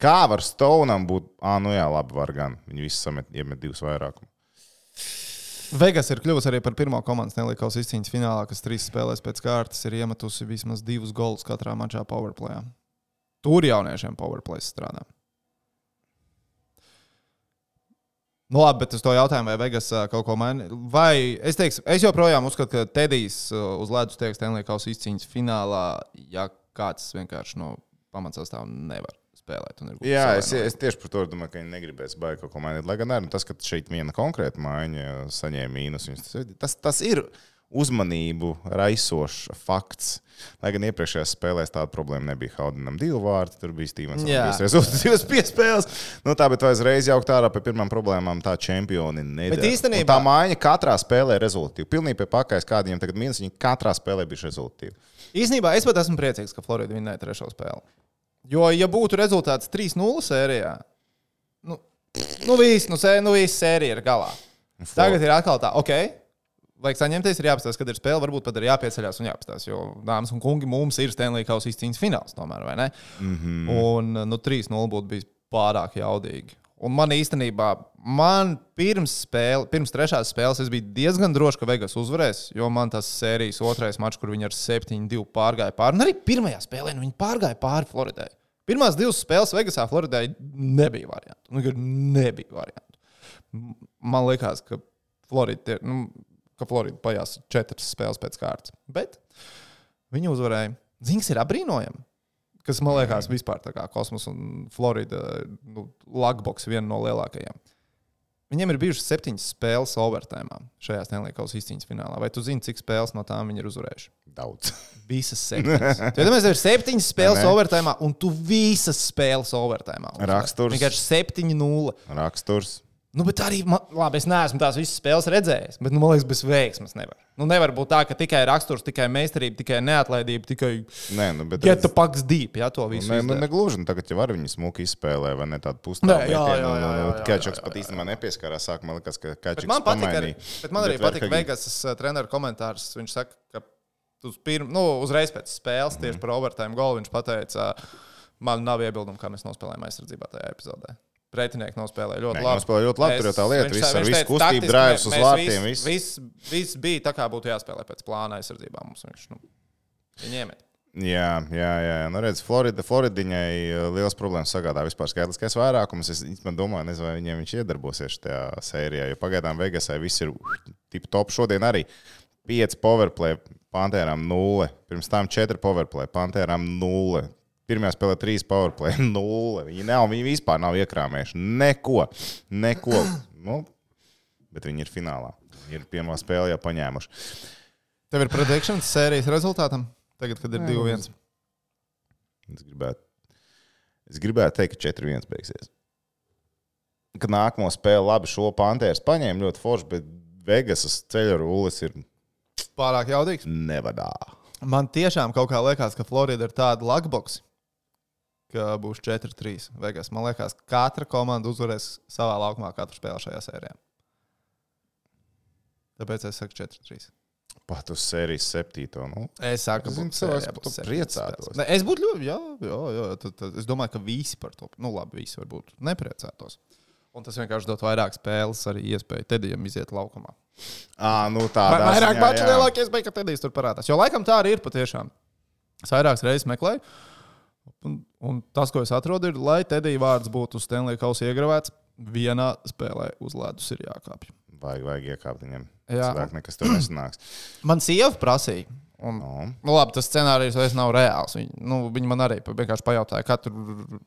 Kā var Stonam būt? Ah, nu jā, labi, var gan. Viņi visi samet, iemet divus vairākumus. Vegas ir kļuvusi arī par pirmo komandas nelikaus izcīņas finālā, kas trīs spēlēs pēc kārtas ir iemetusi vismaz divus golus katrā mačā powerplayā. Tur jauniešiem powerplay strādā. Nu, labi, bet uz to jautājumu, vai Vegas kaut ko maina. Vai es teiktu, es joprojām uzskatu, ka Tedijs uz ledus tiek Stanley's izcīņas finālā, ja kāds vienkārši no pamatsastāvā nevar spēlēt. Jā, es, es tieši par to domāju, ka viņi negribēs baigt kaut ko mainīt. Lai gan arī nu, tas, ka šeit viena konkrēta maiņa saņēma mīnus, tas, tas, tas ir uzmanību raisošs fakts. Lai gan iepriekšējās spēlēs tāda problēma nebija. Haudenam divi vārdi, tur bija Stevens. Jā. Rezultāts piespēles. Nu, tā, bet vai uzreiz jaukt ārā pie pirmām problēmām, tā čempioni nedara. Bet īstenībā- Un tā maiņa katrā spēlē ir rezultātīva. Pilnīgi pie pakāpes, kādiem tagad mīnus, viņi katrā spēlē bija rezultātīvi. Īsnībā es pat esmu priecīgs, ka Florida vinnēja trešo spēli. Jo, ja būtu rezultāts 3-0 sērijā, nu, nu viss, nu, sē, nu, viss sērija ir galā. Tagad ir atkal tā, ok. Vajag saņemties, ir jāapstāsta, kad ir spēle. Varbūt pat ir jāpieceļās un jāapstāsta. Jo, dāmas un kungi, mums ir Stanley Kausa izcīņas fināls, tomēr, vai ne? Mm -hmm. Un nu, 3-0 būtu bijis pārāk jaudīgi. Un man īstenībā, man pirms, spēle, pirms trešās spēles, es biju diezgan drošs, ka Vegas uzvarēs, jo man tas sērijas otrais mačs, kur viņi ar 7-2 pārgāja pāri. Un arī pirmajā spēlē nu, viņi pārgāja pāri Floridai. Pirmās divas spēles Vegasā Floridai nebija variantu. Nu, nebija variantu. Man liekas, ka Florida ir. Nu, ka Florida pajās četras spēles pēc kārtas. Bet viņi uzvarēja. Zings ir apbrīnojami. Kas man liekas, vispār tā kā kosmos un Florida nu, lagboks viena no lielākajām. Viņiem ir bijušas septiņas spēles overtēmā šajā Stanley's izcīņas finālā. Vai tu zini, cik spēles no tām viņi ir uzvarējuši? Daudz. Visas septiņas. Tad mēs ir septiņas spēles Ne. overtēmā, un tu visas spēles overtēmā. Raksturs. Vienkārši 7-0. Raksturs. Nu, bet arī, man, labi, es neesmu tās visas spēles redzējis, bet, nu, man liekas, bez veiksmes nevar. Nu, nevar būt tā, ka tikai raksturs, tikai meistarība, tikai neatlaidība, tikai Nē, nu, bet. get the pucks deep, ja to visu. Nē, nu, negluži. Nu, tagad jau var viņi smuki izspēlē, vai ne tādu Nē, pusstāvu. jā, jā, jā, jā, jā, jā, pat īstenībā nepieskārās. Sākumā likās, ka Bet Kačuks man patīk arī, bet man arī Bet patīk Verhagi- Vegas uh, treneru komentārs. Viņš saka, ka uz pirm, nu, uzreiz pēc spēles, tieši par overtime golu, viņš pateica, man nav iebildumu, kā mēs nospēlējām aizsardzībā tajā epizodē. Pretinieki nospēlēja ļoti Nē, labi. nospēlēja ļoti labi, tur jau tā lieta, viņš viss viņš visu kustību, mē- uz vārtiem, Viss, viss. viss, bija tā, kā būtu jāspēlē pēc plāna aizsardzībā. Mums viņš nu, iemet. Jā, jā, jā. Nu, redz, Florida, Floridiņai uh, liels problēmas sagādā vispār skaitliskais vairākums. Es domāju, nezinu, vai viņiem viņš iedarbosies šajā sērijā, jo pagaidām Vegasai viss ir tip top. Šodien arī 5 powerplay, Pantērām 0, pirms tam 4 powerplay, Pantērām 0. Pirmajā spēlē 3 powerplay, 0. Viņi, nav, viņi vispār nav iekrāmējuši neko. neko. Nu, bet viņi ir finālā. Viņi ir pirmā spēle jau paņēmuši. Tev ir predikšanas sērijas rezultātam? Tagad, kad ir 2-1. Es gribētu, es gribētu teikt, ka 4-1 beigsies. Kad nākamo spēli labi šo pantēru paņēma ļoti forši, bet Vegasas ceļa rullis ir Pārāk jaudīgs. nevadā. Man tiešām kaut kā liekas, ka Florida ir tāda lagboks, ka būs 4-3 Vegas. Man liekas, ka katra komanda uzvarēs savā laukumā katru spēli šajā sērijā. Tāpēc es saku 4-3. Pat uz sērijas septīto. Nu, Es saku, būtu cilvēks par to priecātos. Ne, es būtu ļoti, jā, jā, jā tad, tad, es domāju, ka visi par to, nu labi, visi varbūt nepriecātos. Un tas vienkārši dot vairāk spēles, arī iespēju Tedijam iziet laukumā. à, nu tā Vai- Vairāk jā. lielākie iespēja, ka Tedijs tur parādās. Jo laikam tā arī ir patiešām. Es vairākas reizes meklēju. Un, un tas, ko es atrodu, ir, lai Tedija vārds būtu uz Stanley Kausa iegravēts, vienā spēlē uz ledus ir jākāpj. Vajag, vajag iekāpt viņam. Jā. Cilvēki nekas tur nesanāks. Man sieva prasīja. Un, Nu, nu, labi, tas scenārijs vairs nav reāls. Viņa, nu, viņa man arī vienkārši pajautāja, kā tur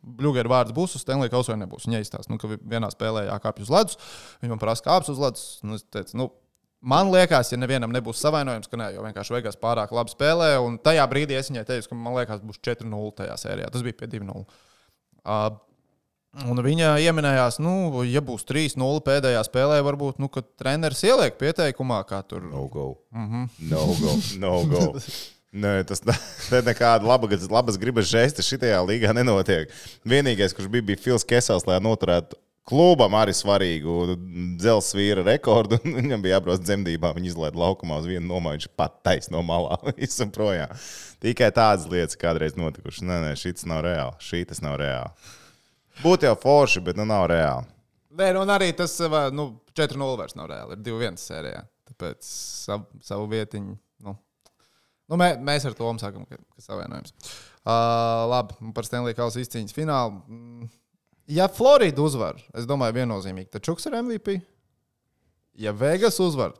bluģeru vārds būs uz Stanley Kausa vai nebūs. Viņa izstāsta, nu, ka vi- vienā spēlē jākāpj uz ledus. Viņa man prasa, kāps uz ledus. Nu, es teicu, nu, man liekas, ja nevienam nebūs savainojums, ka nē, jo vienkārši Vegas pārāk labi spēlē. Un tajā brīdī es viņai teicu, ka man liekas, būs 4-0 tajā sērijā. Tas bija pie 2-0. Uh, Un viņa ieminējās, nu, ja būs 3-0 pēdējā spēlē, varbūt, nu, ka treneris ieliek pieteikumā, kā tur. no go. Mm -hmm. No go. No go. Nē, tas nekāda laba, labas gribas žēsta šitajā līgā nenotiek. Vienīgais, kurš bija, bija Fils Kesels, lai noturētu klubam arī svarīgu dzelzceļa vīra rekordu. Viņam bija jābrauc dzemdībām, viņa izlaiž laukumā uz vienu nomaiņu, viņš pat taisno no malā. Tikai tādas lietas kādreiz notikušas. Nē, nē, šis nav reāli. Šī tas nav reāli. Būtu jau forši, bet nu nav reāli. Nē, nu, un arī tas va, nu, 4-0 vairs nav reāli. Ir 2-1 sērijā. Tāpēc savu, savu vietiņu. Nu. Nu, mē, mēs ar to sakām, ka, ka savienojums. Uh, labi, par Stanley Kausa izcīņas finālu. Mm, Ja Florida uzvar, es domāju, viennozīmīgi, tad Čuks ir MVP. Ja Vegas uzvar,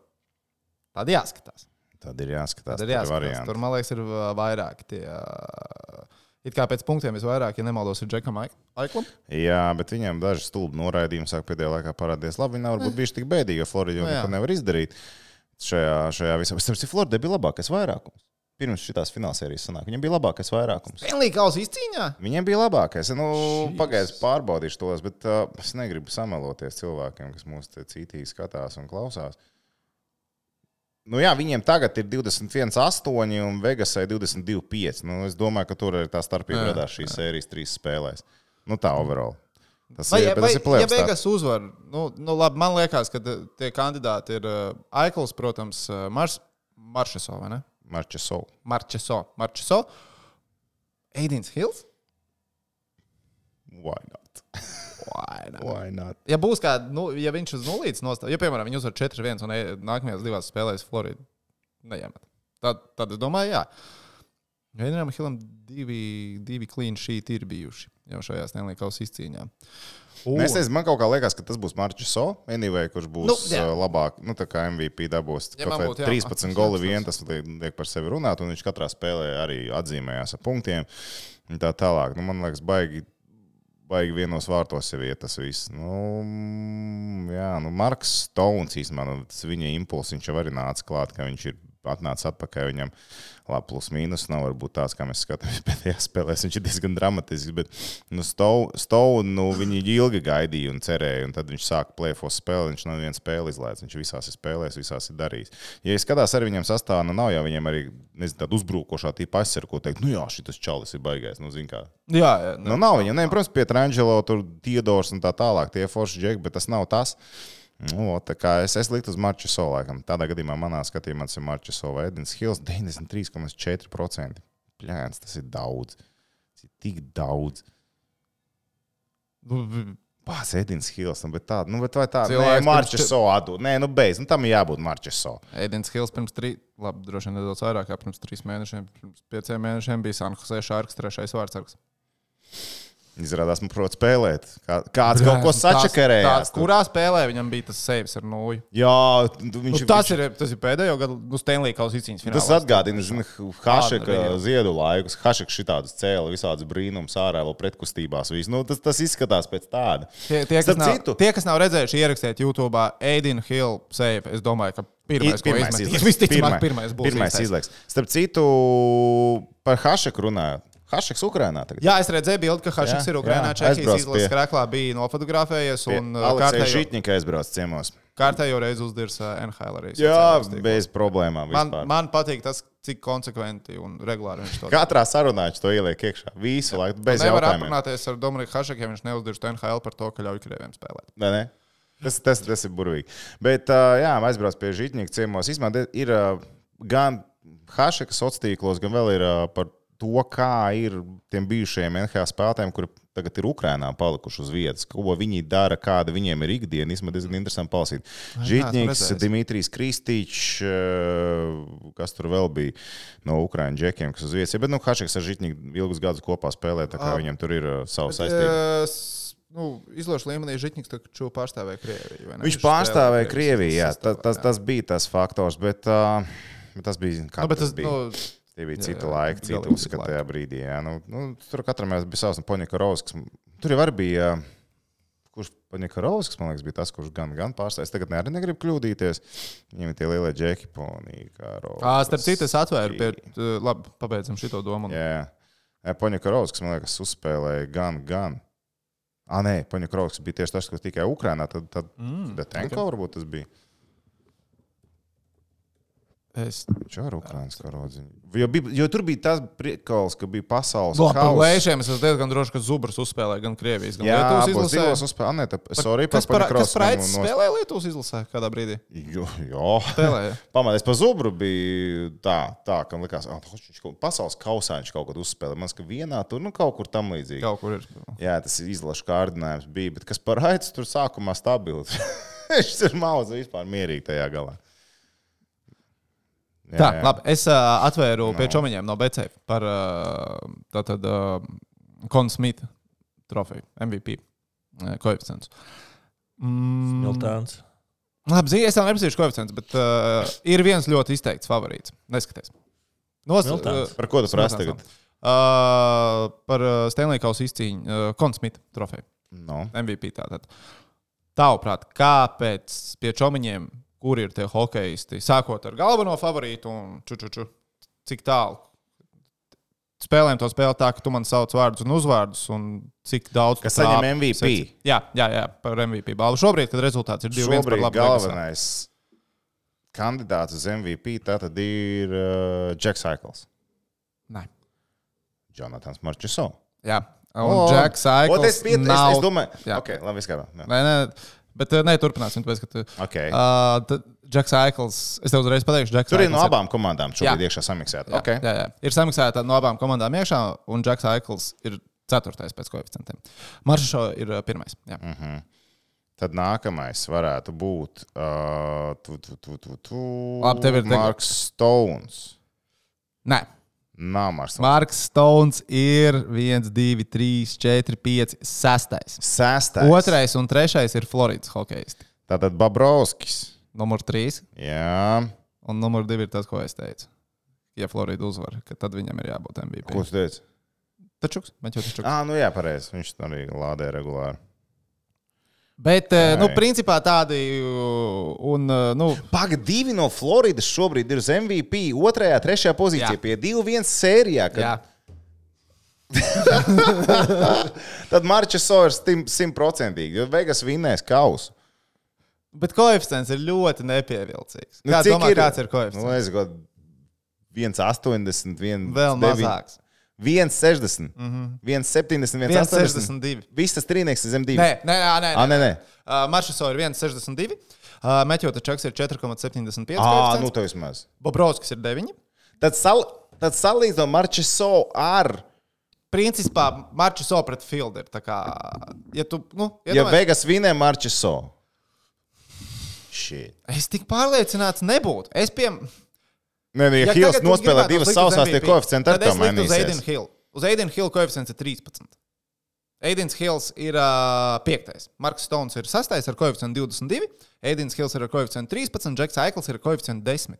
tad jāskatās. Tad ir jāskatās, Tad ir jāskatās. Tur, man liekas, ir uh, vairāk tie. Uh, it kā pēc punktiem visvairāk, ja nemaldos, ir Džekam Aiklam. Jā, bet viņam daži stulbi noraidījumi sāk pēdējā laikā parādīties. Labi, viņi nav varbūt bijuši tik bēdīgi, jo Floridā jau Nu neko nevar izdarīt. Šajā, šajā visā. Es saprotu, Floridā bija labākais vairākums. Pirms šīs finālsērijas sanāk, viņam bija labākais vairākums. Stanley Kausa izcīņā. Viņiem bija labākais. Nu, Pagaidzi, pārbaudīšu tos, bet uh, es negribu sameloties cilvēkiem, kas mūs cītīgi skatās un klausās. Nu, jā, viņiem tagad ir 21, 8 un Vegasai 22, 5. Nu, es domāju, ka tur ir tā starpība radās šīs sērijas trīs spēlēs. Nu, tā overall. Tas Vai, ir, vai, tas ir ja plēsoņš. Vegas uzvar, nu, nu labi, man liekas, ka uh, tie kandidāti ir uh, Aikls, protams, uh, Mars, Maršeso, vai ne? Marča Soul. Marčeso, Marčeso, Eidins Hills. Why not? Why not? Why not? Ja būs kāda, nu, ja viņš uz nulītes nostājas, ja, piemēram, viņi uzvar 4-1 un e- nākamajās divās spēlēs Floridu neiemet, tad, tad es domāju, jā. Vienam Hilam divi, divi clean sheet ir bijuši jau šajā Stanley's izcīņā. Un... Es nezinu, man kaut kā liekas, ka tas būs Marčs So, anyway, kurš būs Nu, jā. labāk, nu, tā kā MVP dabūs. Ja jā, 13 jā, goli vien, tas liek par sevi runāt, un viņš katrā spēlē arī atzīmējās ar punktiem. un Tā tālāk, nu, man liekas, baigi. Baigi vienos vārtos jau iet tas viss. Nu, jā, nu, Marks Stones īstenībā, nu, tas viņa impulss, viņš jau arī nāca klāt, ka viņš ir atnācis atpakaļ. Viņam labi, plus mīnus nav varbūt tāds, kā mēs skatāmies pēdējā spēlē. Viņš ir diezgan dramatisks, bet nu, Stounu nu, viņi ilgi gaidīja un cerēja, un tad viņš sāka plēfos spēli. Viņš nav viens spēli izlaidis, viņš visās ir spēlēs, visās ir darījis. Ja es skatās ar viņiem sastāvā, nu nav jau viņiem arī nezinu, tāda uzbrukošā tīpa aizsardzība, ko teikt, nu jā, šis čalis ir baigais. Nu, zin kā. Jā, jā. Nu, nav viņam, ne, protams, pie Trangelo, tur Tiedors un tā tālāk, tie forši džeki, bet tas nav tas. Nu, tā kā es, es liktu uz Marča Solākam. Tādā gadījumā manā skatījumā tas ir Marča Solā. Edins Hills 93,4%. Pļēns, tas ir daudz. Tas ir tik daudz. Nu, Pās Edins Hills, nu, bet tā, nu, bet vai tā, Cilvēks nē, Marča pirms- Solā atdod. Nē, nu, beidz, nu, tam ir jābūt Marča Solā. Edins Hills pirms trīs, labi, droši vien nedaudz vairāk, kā pirms trīs mēnešiem, pirms pieciem mēnešiem bija Sanhosē Šārks, trešais vārdsargs. Izrādās, man prot spēlēt. Kā, kāds kaut ko sačakarējās. Kurā spēlē viņam bija tas saves ar nūju? Jā, tu- viņš Nu, tas, ir, tas ir pēdējo gadu nu, Stanley Kausa izcīņas fināls. Tas atgādina, zinu, Hašeka ziedu laikus. Hašeka šitādus cēla, visādus brīnums ārā, vēl pretkustībās. visu. Nu, tas, tas izskatās pēc tāda. Tie, tie, kas Starp nav, citu- tie, kas nav redzējuši, ierakstiet YouTube Aidinu Hill save. Es domāju, ka pirmais, Pirmais izlaiks. visticamāk, pirmais būs. Pirmais īstais. izlaiks. Starp citu, par Hašeku runājot. Hašeks Ukrainā tagad. Jā, es redzēju, bildi, ka Hašiks Jā, ir Ukraiņā. jā, Čehijas izlases krāklā bija nofotografējies un uh, kārtējo, Žitņika aizbrauc ciemos. kārtējo reizi uzdirs uh, NHL arī. Jā, bez problēmām. Man, vispār. man patīk tas, cik konsekventi un regulāri viņš to dara. Katrā sarunā viņš to ieliek iekšā. Visu laiku bez Nevar jautājumiem. aprunāties ar Dominiku Hašiku, ja viņš neuzdirst NHL par to, ka ļauj krieviem spēlēt. Vai ne? Tas, tas, tas ir burvīgi. Bet, uh, jā, aizbrauc pie Žitņika ciemos. Īsumā ir gan Hašeka sociālos tīklos, gan vēl ir par to, kā ir tiem bijušajiem NHL spēlētājiem, kuri tagad ir Ukrainā palikuši uz vietas, ko viņi dara, kāda viņiem ir ikdiena. Īsumā diezgan interesanti palasīt. Žitņiks. Dimitrijs Kristīčs, uh, kas tur vēl bija no Ukraiņu džekiem, kas uz vietas. Ja, bet, nu, Hašeks ar Žitņiku ilgus gadus kopā spēlē, tā kā Ah. viņam tur ir uh, savs saistības. Es, nu, izlošu līmenī Žitņiks taču pārstāvēja Krieviju. Viņš pārstāvēja Krieviju, jā, tas, tas, tas bija tas faktors, bet, uh, bet tas bija. Nu, bet tas, bija? nu, Tie bija jā, citi jā, galīgi citi uzskati laiki. tajā brīdī. Jā. Nu, nu, tur katram bija savs Poņakarovskis. Tur jau bija. Kurš Paņakarovskis, man liekas, bija tas, kurš gan, gan pārstājas. Tagad ne, arī negrib kļūdīties. Viņam ir tie lielie džeki, Ponīka. Ā, starp citu, es atvēru pie, labi, pabeidzam šito domu. Jā, jā. Poņakarovskis, man liekas, uzspēlēja gan, gan. Ah, nē, Poņakarovskis bija tieši tas, kas tikai Ukrainā. Tad, tad Mm, Detenko varbūt tas bija. Es arī ir Ukrāņas karodziņš. Jo, bija- jo tur bija tas priekals, ka bija pasaules domāju, par lēšiem es esmu diezgan drošs, ka Zubrs uzspēlēja gan Krievijas, gan Jā, Lietuvas izlasē. uzspēlēja. Nē, tā, sorry, Kas par, kas nos... spēlēja Lietuvas izlasē kādā brīdī? Jo, jo. Spēlēja. Pamanies par zubru bija tā, tā ka man likās, ka viņš kaut pasaules kausā viņš kaut kad uzspēlēja. Man liekas, ka vienā tur nu, kaut kur tam līdzīgi. Kaut kur ir. Jā, tas ir izlašu kārdinājums bija, bet kas par aicis tur sākumā stabili. viņš tur mauza vispār mierīgi tajā galā. Jā, Tā, jā. labi. Es uh, atvēru no. pie No. čomiņiem no BCF par uh, tātad uh, Konu Smita trofeju, MVP uh, koeficients. Mm, Miltāns. labi, zini, es tam nepazīšu koeficients, bet uh, ir viens ļoti izteikts favorīts. Neskaties. Nos, Miltāns. Par ko tu prasi tagad? Uh, par uh, Stanley Kausa izcīņu, uh, Konu Smita trofeju, No. MVP. Tātad. Tavuprāt, kāpēc pie čomiņiem, kur ir tie hokeisti, sākot ar galveno favorītu un ču, ču, ču, cik tālu? Spēlējam to spēli tā, ka tu man sauc vārdus un uzvārdus, un cik daudz. Kas saņem trāpi, MVP? sec- Jā, jā, jā, par MVP balvu. Šobrīd, kad rezultāts ir 2-1 par Šobrīd labu Vegasā. galvenais kandidāts uz MVP tātad ir uh, Jacks Aikls, Nē. Jonatans Marčesovs. Jā, un Džeks Aikls. Es, piet, es, nav... es domāju, Jā. ok, labi, viss kārtībā. Nē, nē, bet uh, nē, turpināsim. Tāpēc, ka tu, Okay. uh, tad Džeks Aikls, es tev uzreiz pateikšu, Džeks Tur ir no Aikls abām komandām šobrīd Jā. iekšā samiksēta. Jā, Okay. jā, jā. Ir samaksāta no abām komandām iekšā, un Džeks Aikls ir ceturtais pēc koeficientiem. Maršrušo ir uh, pirmais. Jā. Mhm. Tad nākamais varētu būt uh, tu, tu, tu, tu, tu, Labi, tev ir Marks Stones. Nē, Nav Marks. Marks Stones ir 1, 2, 3, 4, 5, 6. Sestais. Otrais un trešais ir Floridas hokejisti. Tātad Babrovskis. Numur 3 Jā. un numur 2 ir tas, ko es teicu. Ja Florida uzvar, tad viņam ir jābūt MVP. Ko tu teici? Tačuks, Maķis Tačuks. Ah, nu jā, pareizi. Viņš arī lādē regulāri. Bet, eh, nu, Ai. principā tādi, un, uh, nu, Pagaid, divi no Floridas šobrīd ir uz MVP. Otrajā, trešajā pozīcijā Jā. pie 2-1 sērijā. Kad... jā, Tad Marčs Sovers simtprocentīgi, jo Vegas vinnēs kausu. bet koeficients ir ļoti nepievilcīgs. Nu, Kā cik domā, ir? kāds ir koeficients? Nu, es gadu 1,80, 1, Vēl mazāks. 1,60, mm -hmm. 1,70, 1,80. 1,62. Viss tas trīnieks ir zem 2. Nē, nē, nē. nē, Ah, nē, nē. Uh, Maršaso ir 1,62. Uh, Meķota Čaks ir 4,75. Ah, nu tā vismaz. Bobrovskis ir 9. Tad, sal, tad salīdzinot Marčs Sovers ar. Principā Maršaso pret tā kā, ja tu, nu, Ja Vegas vinnē Marčs Sovers. Shit. es tik pārliecināts nebūtu. Es piemēram. Nē, ja, ja Hills nospēlē divas sausās, tie koeficienti arī tad es tā liktu uz Aiden mainīsies. Hill. Uz Aiden Hill koeficients ir 13. Aidens Hills ir uh, 5. Marks Stones ir 6. ar koeficientu 22. Aidens Hills ir ar koeficientu 13. Džeks Aikls ir ar koeficientu 10.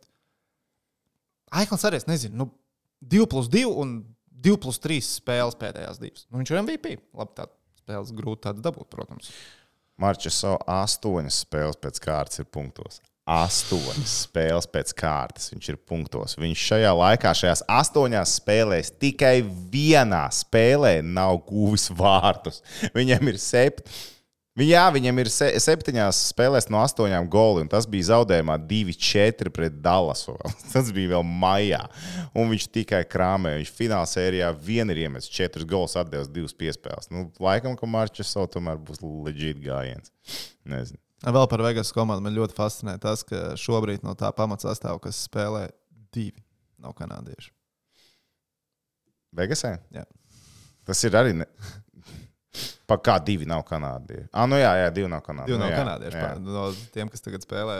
Aikls arī es nezinu, nu, 2 plus 2 un 2 plus 3 spēles pēdējās divas. Nu, viņš ir MVP. Labi, tā spēles grūti tādas dabūt, protams. Marčs Sovers astoņas spēles pēc kārtas ir punktos. Astoņas spēles pēc kārtas viņš ir punktos. Viņš šajā laikā, šajās astoņās spēlēs, tikai vienā spēlē nav guvis vārtus. Viņam ir septiņi. Jā, viņam ir se septiņās spēlēs no astoņām goli, un tas bija zaudējumā 2-4 pret Dallasu. Tas bija vēl maijā. Un viņš tikai krāmē. Viņš finālā sērijā vien ir iemetis četrus golus, atdevis divas piespēles. Nu, laikam, ka Marčs Sovers tomēr būs leģit gājiens. Nezinu. Vēl par Vegas komandu man ļoti fascinē tas, ka šobrīd no tā pamatsastāvā, kas spēlē, divi nav kanādieši. Vegasē? Jā. Tas ir arī. Ne... Pa kā divi nav kanādieši? Ah, nu jā, jā, divi nav kanādieši. Divi nu, nav jā, kanādieši. jā. No tiem, kas tagad spēlē,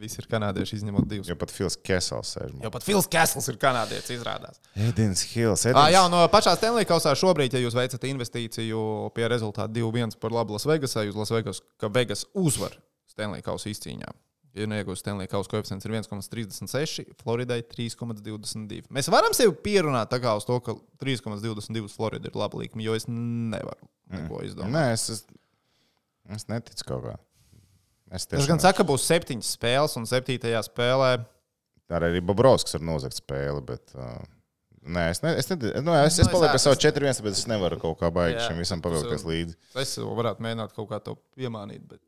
visi ir kanādieši, izņemot divus. Jo pat Fils Kesels sēž. Jo pat Fils Kessels ir kanādietis, izrādās. Edins Hills. Ah, Edins... jā, no pašā Stanley kausā šobrīd, ja jūs veicat investīciju pie rezultātu 2-1 par labu Lasvegasai, uz Lasvegas, ka Vegas uzvar Stanley kausa izcīņā. Ja neiegūst Stanley kausa koeficients ir 1,36, Floridai 3,22. Mēs varam sevi pierunāt tā kā uz to, ka 3,22 Florida ir laba likme, jo es nevaru neko izdomāt. Nē, es, es, es neticu kaut kā. Es Tas gan saka, ka būs septiņas spēles, un septītajā spēlē Arī arī Bobrovskis var nozagt spēli, bet. Uh... Nē, es, ne, es, ne, nu, es, Nu, es palieku es- pie savu 4-1, bet es nevaru kaut kā baigt Jā, šim visam pavilkties līdzi. es varētu mēģināt kaut kā to piemānīt, bet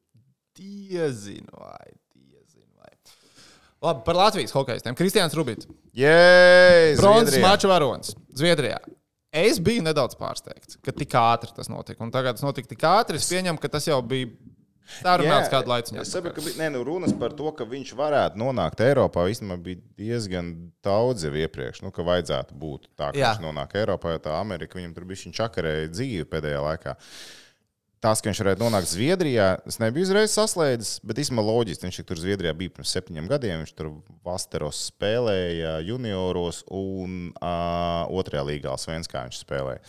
diezinu vai. Labi, par Latvijas hokeistiem. Kristians Rubits. Bronzas mača varonis Zviedrijā. Es biju nedaudz pārsteigts, ka tik ātri tas notika. Un tagad tas notika tik ātri. Es pieņemu, ka tas jau bija sarunāts Jā, kādu laiku. Es saprotu, ka nē, nu, runas par to, ka viņš varētu nonākt Eiropā. Īstenībā bija diezgan daudz jau iepriekš, nu, ka vajadzētu būt tā, ka Jā. viņš nonāk Eiropā, jo tā Amerika viņam tur bija čakarēja dzīve pēdējā laikā. Tas, ka viņš varētu nonākt Zviedrijā, es nebiju uzreiz saslēdzis, bet īstenībā loģiski. Viņš tur Zviedrijā bija pirms septiņiem gadiem. Viņš tur Vasteros spēlēja junioros un uh, otrajā līgā Svenskā viņš spēlēja.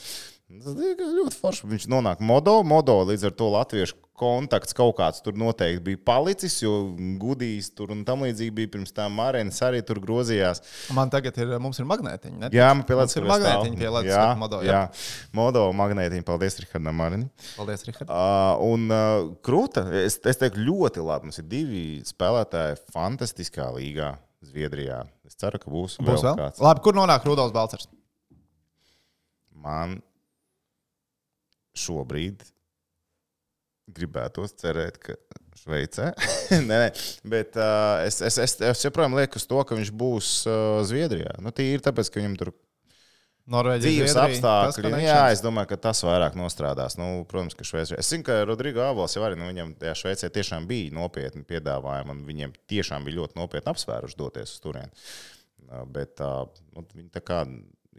Tas ļoti forši. Viņš nonāk modo, modo līdz ar to latviešu kontakts kaut kāds tur noteikti bija palicis, jo gudījis tur un tam līdzīgi bija pirms tam Marēnas arī tur grozījās. Man tagad ir, mums ir magnētiņi. ne? Jā, man pielādes ir magnētiņi pie Latvijas jā, modo, jā. jā. modo magnētiņi. Paldies, Rihardam Marinim. Paldies, Rihard. Uh, un uh, krūta, es, es teiktu, ļoti labi. Mums ir divi spēlētāji fantastiskā līgā Zviedrijā. Es ceru, ka būs, Būs vēl, vēl? kāds. Labi, kur nonāk Rudolf Balcers? Man šobrīd gribētos cerēt, ka Šveicē. nē, nē, bet uh, es, es, es, es joprojām lieku uz to, ka viņš būs uh, Zviedrijā. Nu, Tīri tāpēc, ka viņam tur Norvēģija. dzīves apstākļi. Jā, es domāju, ka tas vairāk nostrādās. Nu, protams, ka Šveicē. Es zinu, ka Rodrigo Avols jau arī nu, viņam tajā Šveicē tiešām bija nopietni piedāvājumi, un viņiem tiešām bija ļoti nopietni apsvēruši doties uz turieni. Bet uh, nu, viņi tā kā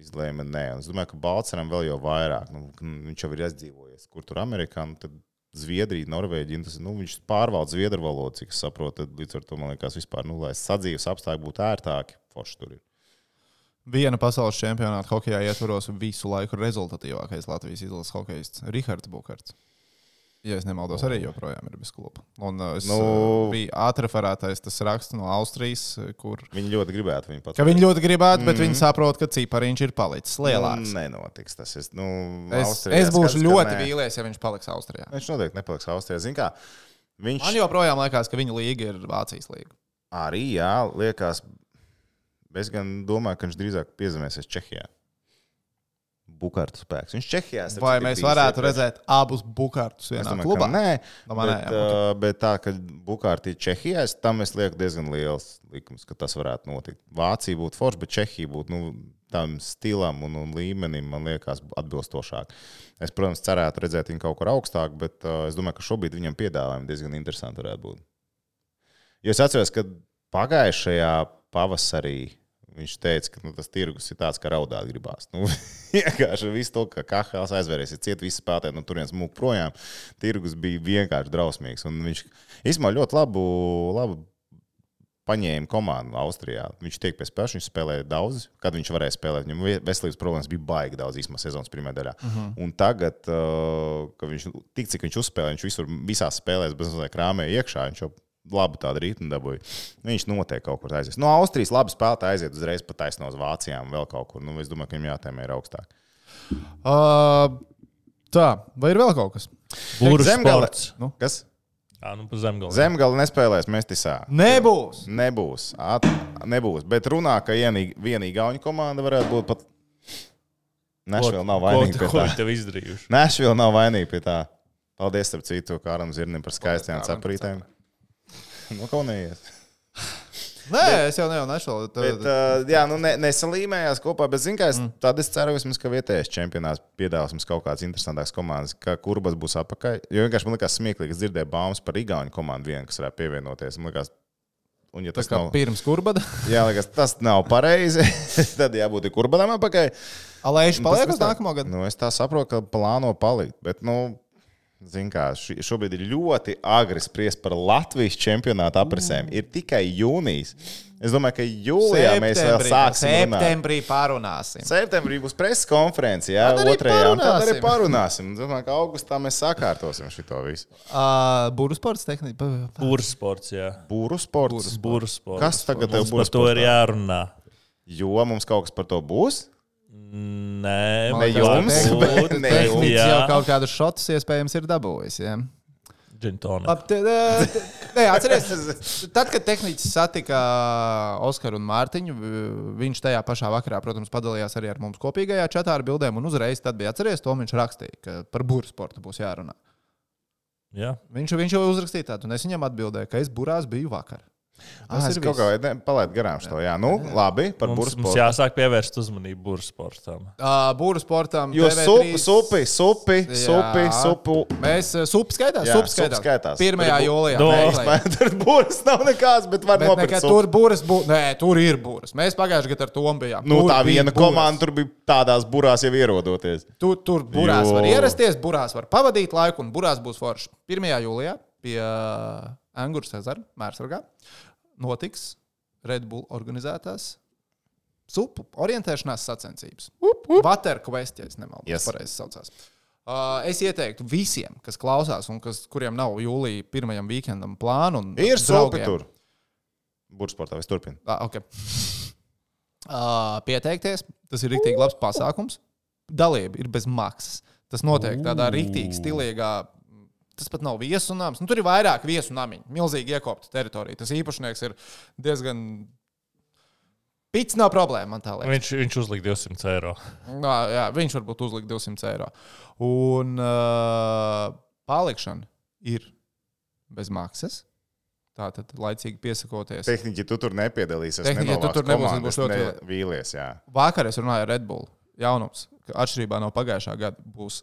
izlēma, nē, un es domāju, ka Balčūskam vēl jau vairāk. Nu, viņš jau ir izdzīvojies, kur tur Amerikā. Nu, tad Zviedrija, Norvēģija, tas, nu, viņš pārvalda zviedru valodu, cik es saprotu. Tad, līdz ar to man liekas, vispār, nu, lai sadzīves apstākļi būtu ērtāki, forši tur ir. Viena pasaules čempionāta hokeja ietvaros visu laiku rezultatīvākais Latvijas izlases hokejists Rihards Bukārts. Ja es nemaldos, arī joprojām ir bez kluba. Un uh, es, Nu. nu, bija atreferētais tas raksts no Austrijas, kur Viņi ļoti gribētu viņu pateikt. viņi ļoti gribētu, bet mm. viņi saprot, ka cipariņš ir palicis lielāks. Nu, nenotiks tas. Es, nu, Es, Austrijā es būšu ka ļoti vīlies, ja viņš paliks Austrijā. Viņš noteikti nepaliks Austrijā. Zin kā, viņš Man joprojām liekas, ka viņa līga ir Vācijas līga. arī, jā, liekas, es gan domāju, ka viņš drīzāk piezemēsies Čehijā. Bukārtu spēks. Viņš Čehijā starp Vai mēs varētu iepriekš. redzēt abus bukārtus vienā domāju, klubā? nē, manējām, bet, uh, bet tā, ka Bukārtī ir Čehijā, es tam es lieku diezgan liels likums, ka tas varētu notikt. Vācija būtu forša, bet Čehija būtu nu, tam stilam un, un līmenim, man liekas, atbilstošāk. Es, protams, cerētu redzēt viņu kaut kur augstāk, bet uh, es domāju, ka šobrīd viņam piedāvājumi diezgan interesanti varētu būt. Jo es atceros, ka pagājušajā pavasarī viņš teica, ka nu, tas tirgus ir tāds, ka raudāt gribās. Nu, vienkārši viss to, ka KHL aizvērsies, ciet visi spēlētāji no turienes mūk projām. Tirgus bija vienkārši drausmīgs. Un viņš īstenībā ļoti labu, labu paņēma komandu Austrijā. Viņš tiek pie spēles, viņš spēlēja daudz, kad viņš varēja spēlēt. Viņam ve- veselības problēmas bija baigi daudz īstenībā sezonas pirmajā daļā. Uh -huh. Un tagad, uh, kad viņš tik cik viņš uzspēlēja, viņš visur visās spēlēs bez mazliet krāmēja iekšā. Viņš jau labu tādu rītu dabūja. Viņš noteikti kaut kur aizies. No Austrijas labi spēlētāji aiziet uzreiz pat taisno uz Vācijām, vēl kaut kur. Nu, es domāju, ka viņam jātēmē ir augstāk. Uh, tā, vai ir vēl kaut kas? Sports. Nu? Kas? Jā, nu pa zemgali. Zemgala nespēlēs Mestisā. Nebūs. Nebūs. At, nebūs. Bet runā, ka vienīgi, vienīgi Gauņu komanda varētu būt pat. Nešvila nav vainīga Ko, pie ko tā. viņi tev izdarījuši? Nešvila nav vainīga pie tā. Paldies, starp citu, Kāram Zirnim par skaistām saprītēm. Nu, kaunējies. Nē, es jau nevaru nešaubu. Bet, uh, jā, nu ne, nesalīmējās kopā, bet, zināmā mērā, mm. tad es ceru, vismaz, ka vietējais čempionāts piedāvās mums kaut kādas interesantākas komandas, ka kurbas būs apakaļ. Jo vienkārši man liekas smieklīgi, es dzirdēju baumas par Igaunu komandu, vienu, kas varētu pievienoties. Man liekas, un, ja Tas nav, pirms kurbada. jā, liekas, tas nav pareizi, tad jābūt ir kurbadam apakaļ. Alēši Un paliek uz nākamo gadu. Nu, es tā saprotu, ka plāno palikt. Bet, nu, zin kā, šobrīd ir ļoti agri spriest par Latvijas čempionāta aprisēm. Ir tikai jūnijas. Es domāju, ka jūlijā mēs vēl Septembrī- sāksim. runāt. Septembrī pārunāsim. Septembrī būs preses konference, jā, otrajā. un Tad arī parunāsim. parunāsim. Es Domāju, ka augustā mēs sakārtosim šo visu. Uh, Būru sports tehnika. Būrs sports, jā. Būru sports. Būrs sports. Kas tagad tev būs? par to ir jārunā? Jo mums kaut kas par to būs. Nē, Ne jums, bet ne jums. Jau kaut kādus šotus iespējams ir dabūjis. Ja? Nē, atcerieties, tad, kad tehnicis satika Oskaru un Mārtiņu, vi- viņš tajā pašā vakarā, protams, padalījās arī ar mums kopīgajā čatā ar bildēm. Un uzreiz tad bija atcerieties, to viņš rakstīja, ka par burbuļu sportu būs jārunā. Jā. Viņš, viņš jau uzrakstīja tādu, un es viņam atbildēju, ka es burās biju vakar. Ah, Tas es kaut kā palaidu garām šo. Jā, nu, labi, par burbuļu mums jāsāk pievērst uzmanību būrs sportam. Uh, Būru sportam. Jo TV3 supi, supi, supi, supi, Jā. supu. Mēs supu skaitām. Jā, Supu supa skaitām. skaitās. 1. Tur jūlijā. Meklējiet. Tur būs nav nekāds, bet var Bet nopirkt. tur būras būs. Nē, tur ir būras. Mēs pagājušajā gadā ar to bijām. Nu, Tur tā viena buras. komanda tur bija tādās burās jau ierodoties. Tu, tur burās Jo. var ierasties, burās var pavadīt laiku, un burās būs forši. 1. jūlijā pie uh, Angūras ezera, Mērsargā, notiks Red Bull organizētās supu orientēšanās sacensības. Water Quest, ja es nemaldos, Yes. pareizi saucās. Uh, es ieteiktu visiem, kas klausās un kas, kuriem nav jūlijā pirmajam weekendam plānu. un Ir draugiem- tur. Burbuļsportā viss turpina. Ah, okay. uh, pieteikties. Tas ir rīktīgi labs pasākums. Dalība ir bez maksas. Tas notiek tādā rīktīgi stilīgā. Tas pat nav viesunāms. Nu, tur ir vairāk viesunāmiņu. Milzīgi iekopta teritorija. Tas īpašnieks ir diezgan. Pits nav problēma, man tā liekas. Viņš, viņš uzlika 200 eiro. Nā, jā, viņš varbūt uzlika 200 eiro. Un uh, palikšana ir bez maksas. Tātad laicīgi piesakoties. Tehniski tu tur nepiedalīsies. Tehniķi, tu tur nebūsi, būs ļoti ne, vīlies. Jā. Vakar es runāju ar Red Bull. Jaunums, ka atšķirībā no pagājušā gada būs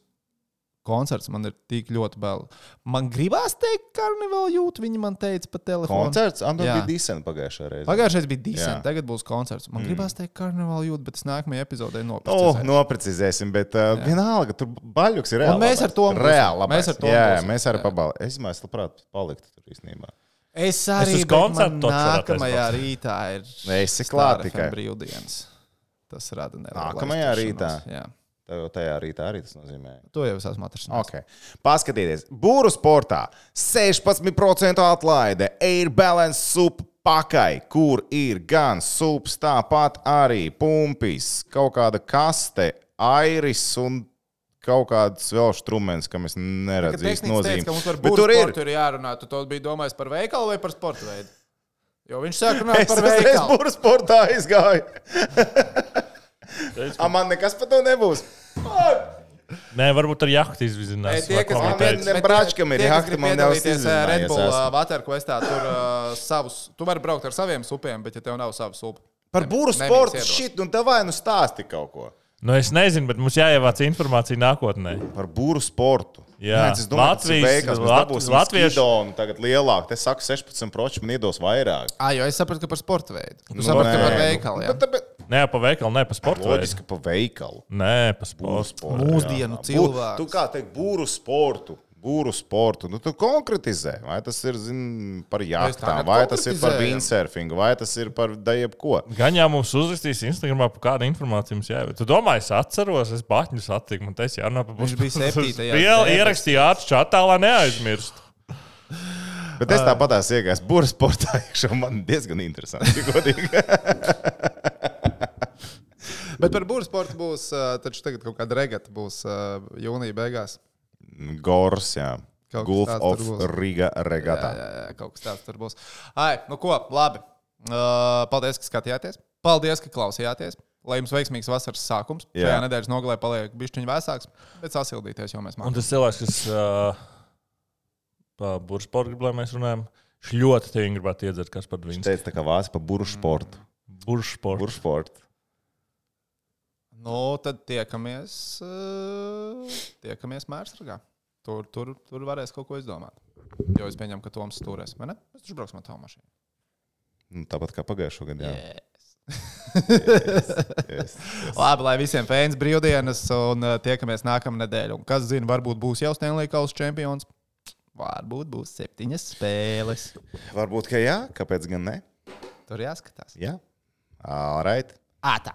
koncerts. Man ir tik ļoti bail. Man gribās teikt, ka karnevāla jūt. Viņi man teica pa telefonu. Koncerts, Andor Jā. bija decent pagājušajā reizē. Pagājušais bija decent, Jā. tagad būs koncerts. Man mm. gribās teikt, ka karnevāla jūt, bet es nākamajā epizodē Oh, nopirku. noprecizēsim, bet uh, vienalga, tur baļķis ir Un reāli. mēs ar to reāli. Mēs ar to jā, jā, būsim. mēs arī Jā. pabalstām. Es domāju, labprāt, paliktu tur īstenībā. Es arī man koncertu nākamajā rītā ir Esi klāt Star FM tikai. brīvdienas. tas rada nereālu Nākamajā rītā? Jā. Tev tajā rītā arī tas nozīmē. To jau es esmu atrasinājis. Okay. Paskatieties, būru sportā 16% atlaide Air Balance sup pakai, kur ir gan sups, tāpat arī pumpis, kaut kāda kaste, airis un kaut kāds vēl strumens, kam es neredzu īsti nozīmi. Teica, Bet tur ir. burbuļsaktu ir jārunā. Tu to biji domājis par veikalu vai par sporta veidu? Jo viņš sāk runāt Es par veikalu. būru sportā aizgāju. A, man nekas par to nebūs. Nē, varbūt ar jahtu Nē, izvizinās. Tie, kas Man grib- vien- ne bet bračkam ir jahta, man uh, izzinājās Red Bull esmu. uh, Water Questā, tur uh, savus, tu vari braukt ar saviem supiem, bet ja tev nav savas upes. Par būru sportu šit, nu davai nu stāsti kaut ko. Nu, es nezinu, bet mums jāievāc informācija nākotnē. Par būru sportu. Jā. Nē, es domāju, tas ir Latvijas- veikals. Mēs Lat- dabūsim Latviešu- skidonu tagad lielāk. Te saka 16%, man iedos vairāk. Ah, jo es sapratu, ka par sporta veidu. Tu Nu, saprati, ka nē, par nu, veikalu. jā. Bet, bet, Nē, pa veikalu, ne pa sporta. veidu. loģiski pa veikalu. Nē, pa Būru sporta. sportu. Mūsdienu. Bū- Tu kā teikt, būru sportu. Būru sportu. Nu, tu konkretizē, vai tas ir zin, par jachtām, vai tas ir par windsurfingu, vai tas ir par jebko. Gan jau mums uzrakstīs Instagramā, par kādu informāciju mums jāievada. Tu domā, es atceros, es Baņģu satiku, man teica, jārunā par Viņš bija septītajā Vēl ātrāk čatā, lai neaizmirstu. Bet es tāpat tās iegāju būru sportā, iekšā, un man diezgan interesanti. Bet par būru sportu būs, uh, taču tagad kaut kāda regata būs uh, jūnija beigās. Gors, jā. Gulf of. Riga Jā, regatā. jā, jā, kaut kas tāds tur būs. Ai, nu ko, labi. Uh, paldies, ka skatījāties. Paldies, ka klausījāties. Lai jums veiksmīgs vasaras sākums. Jā. Šajā nedēļas nogalē paliek bišķiņš vēsāks, bet sasildīties jau mēs Un mākam. tas cilvēks, kas uh, par burbuļsportu grib, lai mēs runājam, viņš ļoti gribētu iedzert, kas par Viņš viņu teica, tā kā vācis par būru sportu. burbuļsportu. Nu, tad tiekamies, uh, tiekamies mērsragā. Tur, tur, tur varēs kaut ko izdomāt. Jo es pieņemu, ka Toms turēs. Vai ne? Mēs taču brauksim ar tavu mašīnu. Nu, tāpat kā pagājušo gadu. Jā. Yes. Yes. Labi, lai visiem fans brīvdienas un uh, tiekamies nākamā nedēļa. Un kas zina, varbūt būs jau Stanley Kausa čempions. Varbūt būs septiņas spēles. Varbūt, ka jā, kāpēc gan ne? Tur jāskatās. Jā, all right. Ātā!